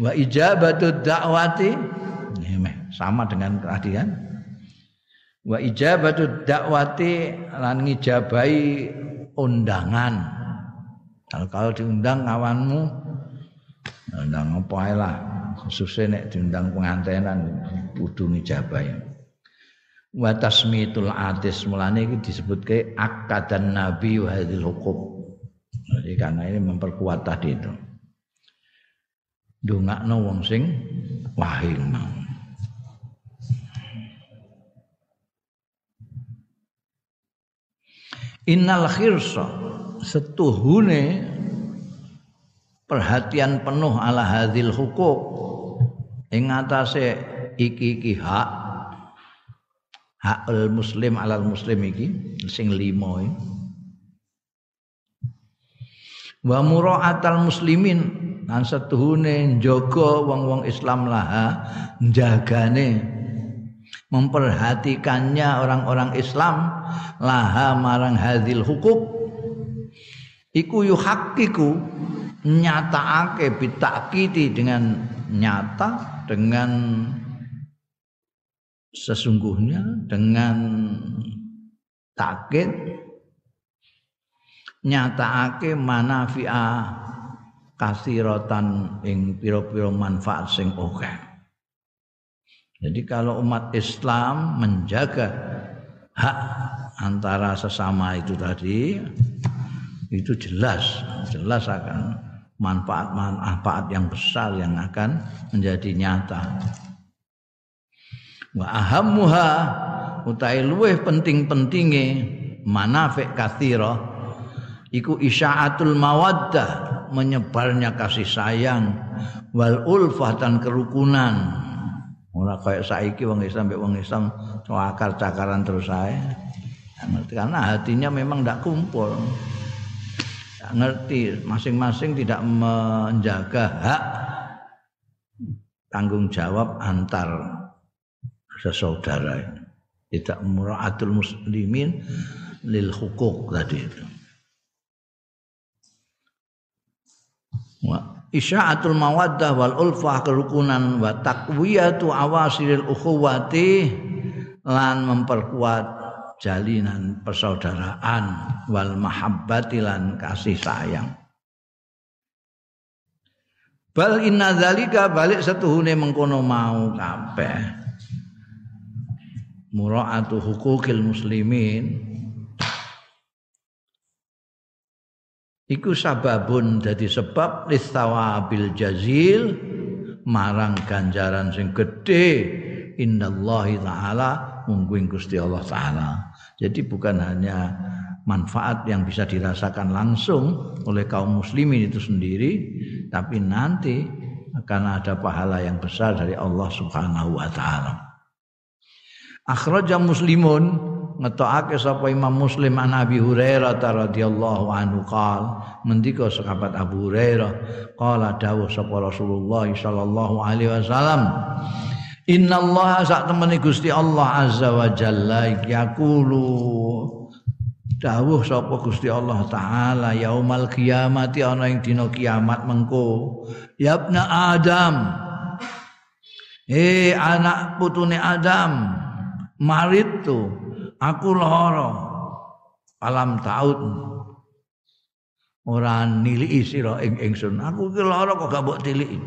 Speaker 1: Wa ijabatud dakwati sama dengan keadilan wa ijabatu dakwati lan ngijabai undangan. Kalau kalau diundang kawanmu undang apa lah. Khususnya nek diundang pengantenan kudu ngijabai wa tasmitul atis mulane iki disebutke akadan nabi wa hadil hukum jadi karena ini memperkuat tadi itu. Dongakno wong sing wahing mau Innal khirsa setuhune perhatian penuh ala hadil hukuk ing atase iki-iki hak hakul muslim alal muslim iki sing lima iki wa muraatal muslimin. Lan setuhune njaga wong-wong Islam laha njagane. Memperhatikannya orang-orang Islam. Laha marang hadil hukum. Iku yuhakkiku nyataake bitakiti dengan nyata dengan sesungguhnya dengan takit nyataake manafi'a kasiratan ing pira-pira manfaat sing oke. Jadi kalau umat Islam menjaga hak antara sesama itu tadi itu jelas jelas akan manfaat-manfaat yang besar yang akan menjadi nyata. Wa ahammuha utai luweh penting-pentinge manafik kathira iku isya'atul mawaddah menyebarnya kasih sayang wal ulfah dan kerukunan Ora kaya saiki wong Islam mbek wong Islam cakar cakaran terus saya. Ngerti karena hatinya memang tidak kumpul. Tidak ngerti masing-masing tidak menjaga hak tanggung jawab antar sesaudara. Tidak muraatul muslimin lil hukuk tadi itu. Isya'atul mawaddah wal ulfah kerukunan wa taqwiyatu awasilil ukhuwati lan memperkuat jalinan persaudaraan wal mahabbati lan kasih sayang. Bal inna dzalika balik setuhune mengkono mau kabeh. Muraatu hukukil muslimin iku sababun dadi sebab listawabil jazil marang ganjaran sing gedhe. Innallahi taala mungguing Gusti Allah taala. Jadi bukan hanya manfaat yang bisa dirasakan langsung oleh kaum muslimin itu sendiri tapi nanti akan ada pahala yang besar dari Allah Subhanahu wa taala. Akhraja muslimun ngetokake sapa Imam Muslim an Abi Hurairah radhiyallahu anhu. Qal ngendika sahabat Abu Hurairah qala dawuh sapa Rasulullah sallallahu alaihi wasallam Inna Allah sak temene Gusti Allah azza wa jalla yaqulu dawuh sapa Gusti Allah taala yaumal kiamati ana ing dina kiamat mengko yabna Adam. Eh anak putune Adam marit tuh aku lara alam taun ora niliki sira ing ingsun aku ki lara kok gak mbok tiliki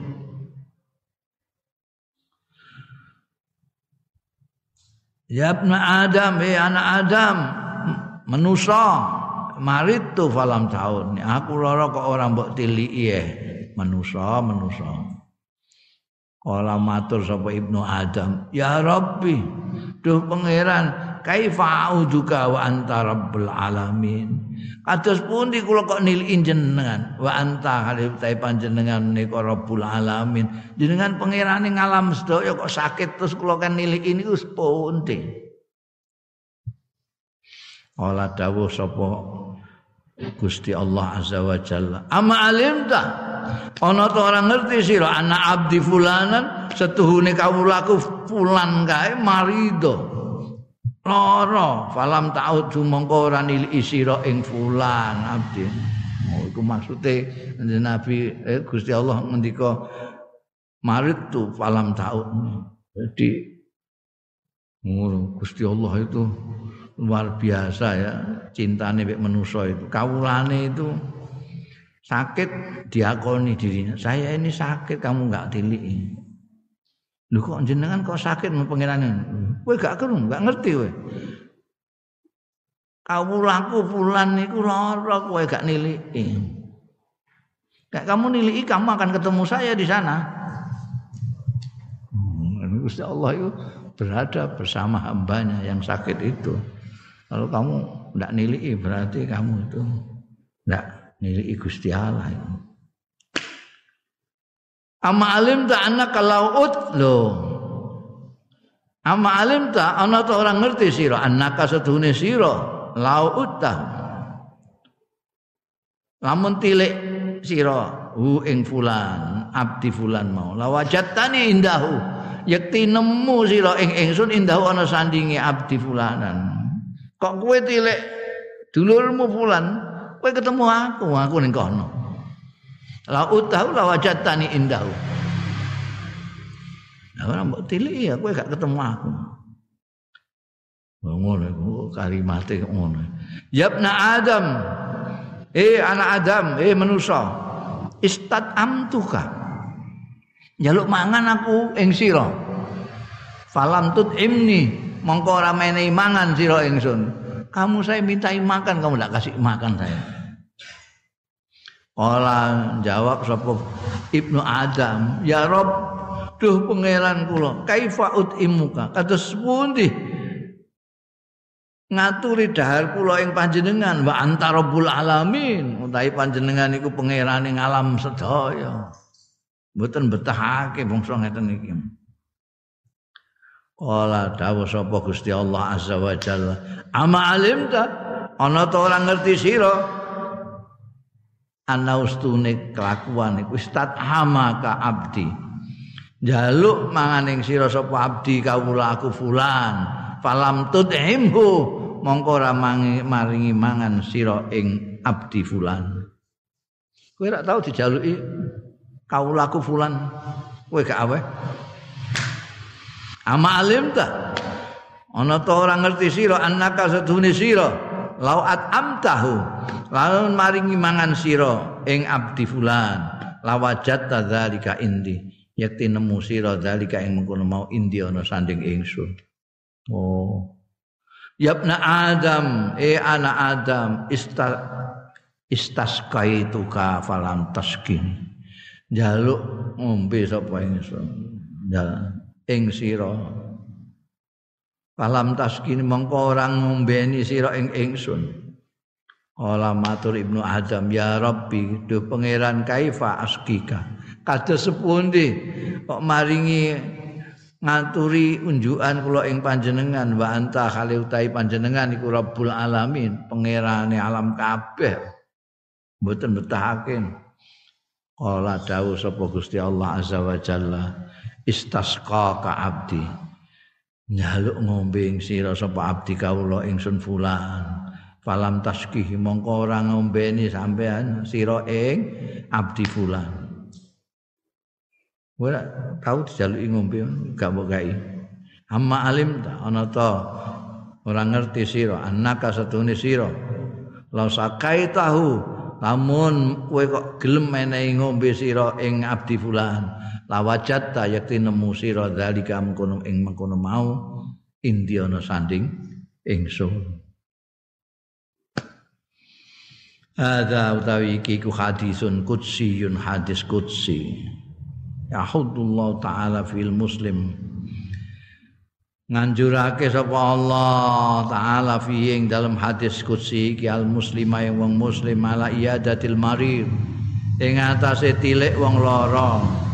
Speaker 1: Ya Adam, eh anak Adam, menusa marit tu falam tahun. Aku lara kok orang mbok tiliki ya. Menusa, menusa. Kala matur sapa Ibnu Adam, "Ya Rabbi, duh pangeran, kaifa juga wa anta rabbul alamin." Kados pundi kula kok niliki jenengan wa anta halih panjenengan menika rabbul alamin. Jenengan pangerane ngalam sedaya kok sakit terus kula kan niliki niku pundi. Kala dawuh sapa Gusti Allah Azza wa Jalla. Ama alimta ana to ora ngerti sira anak abdi fulanan setuhune kawulaku fulan kae marido lara falam ta'ud mongko ora niliki sira ing fulan abdi. Oh iku maksude Nabi eh, Gusti Allah ngendika marid tu falam ta'ud jadi ngono Gusti Allah itu luar biasa ya cintane mek manusa itu kawulane itu sakit diakoni dirinya. Saya ini sakit kamu nggak tiliki lu kok jenengan kok sakit mau pengenane kowe gak kerung gak ngerti kowe laku fulan niku lara kowe gak niliki. Gak kamu niliki kamu akan ketemu saya di sana. Hmm, Gusti Allah itu berada bersama hambanya yang sakit itu. Kalau kamu tidak niliki berarti kamu itu tidak nilai Gusti Allah itu. Ama alim ta anak kalau ut lo. Ama alim ta anak orang ngerti siro anak sedune siro laut ta. Lamun tilik siro hu ing fulan abdi fulan mau lawajatani indahu yakti nemu siro ing ingsun indahu ana sandingi abdi fulanan. Kok kowe tilik dulurmu fulan Kowe ketemu aku, aku ning kono. La utahu la wajatani indahu. Lah ora mbok tiliki ya kowe gak ketemu aku. Ngono iku kalimate ngono. Yabna Adam. Eh anak Adam, eh manusa. Istat amtuka. Jaluk mangan aku ing sira. Falam tut imni mongko ora menehi mangan sira ingsun. Kamu saya mintai makan, kamu tidak kasih makan saya. Kala jawab sapa Ibnu Adam, "Ya Rob, duh pangeran kula, kaifa utimuka?" Kados pundi? Ngaturi dahar kula ing panjenengan wa anta rabbul alamin. Utawi panjenengan iku pangerane ngalam sedaya. Mboten betahake bangsa ngeten iki. Kala dawuh sapa Gusti Allah azza wa jalla ama alimta? Ana ta ora ngerti sira ana ustune kelakuan iku istat hamaka abdi. Jaluk manganing sira sapa abdi kawula aku fulan falam tudhimhu. Mongko ora maringi mangan sira ing abdi fulan. Kowe ora tau dijaluki kawula aku fulan. Kowe gak awe ama alim ta? Ana ta ora ngerti sira annaka sedune sira lauat amtahu. Lalu maringi mangan sira ing abdi fulan. Lawajat tadzalika indi. Yakti nemu sira dzalika ing mengkono mau indi ana sanding ingsun. Oh. Yabna Adam, eh anak Adam, ista istaskaituka falam taskin. Jaluk ngombe sapa ingsun. Ing sira Falam taskini mongko orang ngombeni sira ing ingsun. Kala matur Ibnu Adam ya Rabbi do pangeran kaifa askika. Kados sepundi kok maringi ngaturi unjukan kula ing panjenengan wa anta khali utahi panjenengan iku Rabbul alamin, pangerane alam kabeh. Mboten betahake. Kala dawuh sapa Gusti Allah azza wa jalla istasqa ka abdi nyaluk ngombe sira sapa abdi kawula ingsun fulan. Falam taskih mongko ora ngombeni sampean sira ing abdi fulan. Ora tau dijaluki ngombe gak mbok gawe. Amma alim ta ana ta? Ora ngerti sira annaka satune sira. La sakai tahu lamun kowe kok gelem menehi ngombe sira ing abdi fulan lawajat ta yakti nemu sira zalika mengkono ing mengkono mau indi ana sanding ingsun. Ada utawi iki ku hadisun kudsiyun hadis kudsi. Yahudullah taala fil muslim. Nganjurake sapa Allah taala fi dalam hadis kudsi iki al muslima yang wong muslim ala iyadatil marid. Ing atase tilik wong lara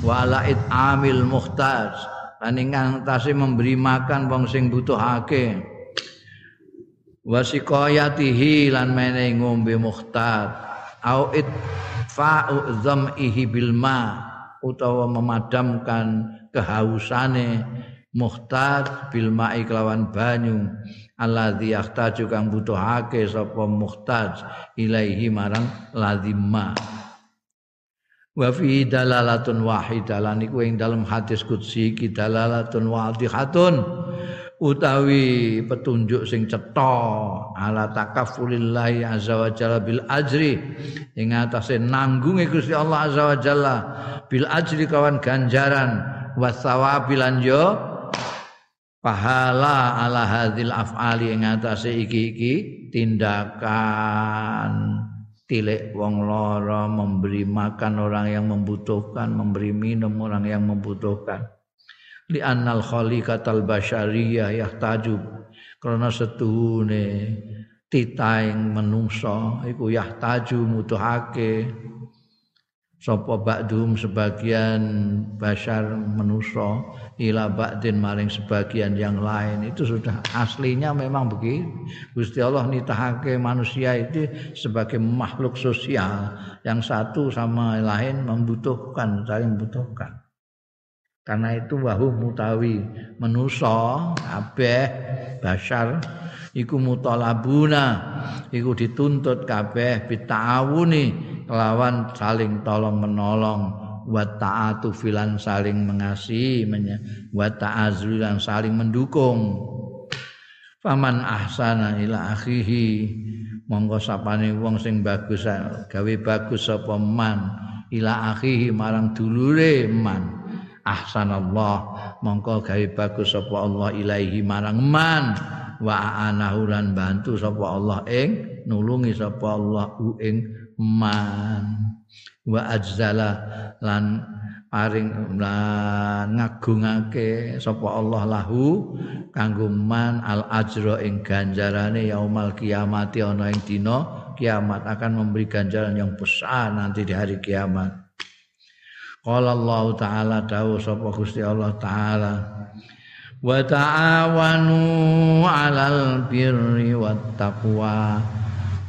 Speaker 1: wala amil muhtaj. Lan ing memberi makan wong sing butuhake. Wasiqayatihi lan mene ngombe muhtar au itfa'u dham'ihi bil ma utawa memadamkan kehausane muhtar bil ma'i kelawan banyu. Alladzi yahtaju kang butuhake sapa muhtaj ilaihi marang lazimma wa fi dalalatun wahidah lan iku ing dalam hadis qudsi iki dalalatun wadihatun utawi petunjuk sing cetha ala takaffulillahi azza wa jalla bil ajri ing atase nanggunge Gusti Allah azza wa jalla bil ajri kawan ganjaran wasawabi lan yo pahala ala hadil afali ing atase iki-iki tindakan tilik wong lara memberi makan orang yang membutuhkan memberi minum orang yang membutuhkan. Li annal khaliqatal basyariyah yahtaju karena setuhune titaing menungso iku yahtaju mutuhake sapa ba'dhum sebagian basyar menuso ila ba'din maring sebagian yang lain. Itu sudah aslinya memang begitu Gusti Allah nitahake manusia itu sebagai makhluk sosial yang satu sama lain membutuhkan saling membutuhkan. Karena itu wahu mutawi menuso kabeh basar iku mutalabuna iku dituntut kabeh bita'awuni kelawan saling tolong menolong. Wa ta'atu filan saling mengasihi wa ta'azwilan saling mendukung. Faman ahsana ila akhihi. Monggo sapane wong sing bagus gawe bagus sapa man. Ila akhihi marang dulure man. Ahsanallah. Mongko gawe bagus sapa Allah ilaihi marang man. Wa anahu lan bantu sapa Allah ing nulungi sapa Allah ing man. Wa ajzala lan paring lan ngagungake sapa Allah lahu kanggo man al ajra ing ganjarane yaumal kiamati ana ing dina kiamat akan memberi ganjaran yang besar nanti di hari kiamat. Qala Allah taala dawuh sapa Gusti Allah taala wa ta'awanu 'alal birri wat taqwa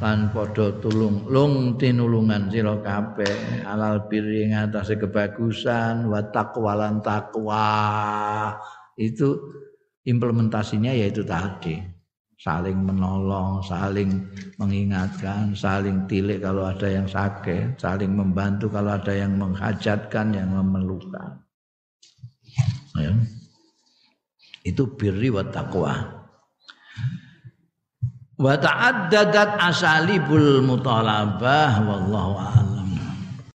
Speaker 1: lan padha tulung lung tinulungan sira kabeh alal birri ngatasé kebagusan wa taqwa takwa itu implementasinya yaitu tadi saling menolong, saling mengingatkan, saling tilik kalau ada yang sakit, saling membantu kalau ada yang menghajatkan, yang memerlukan. Ya. Itu birri wa taqwa. Wa ta'addadat asalibul mutalabah wallahu a'lam.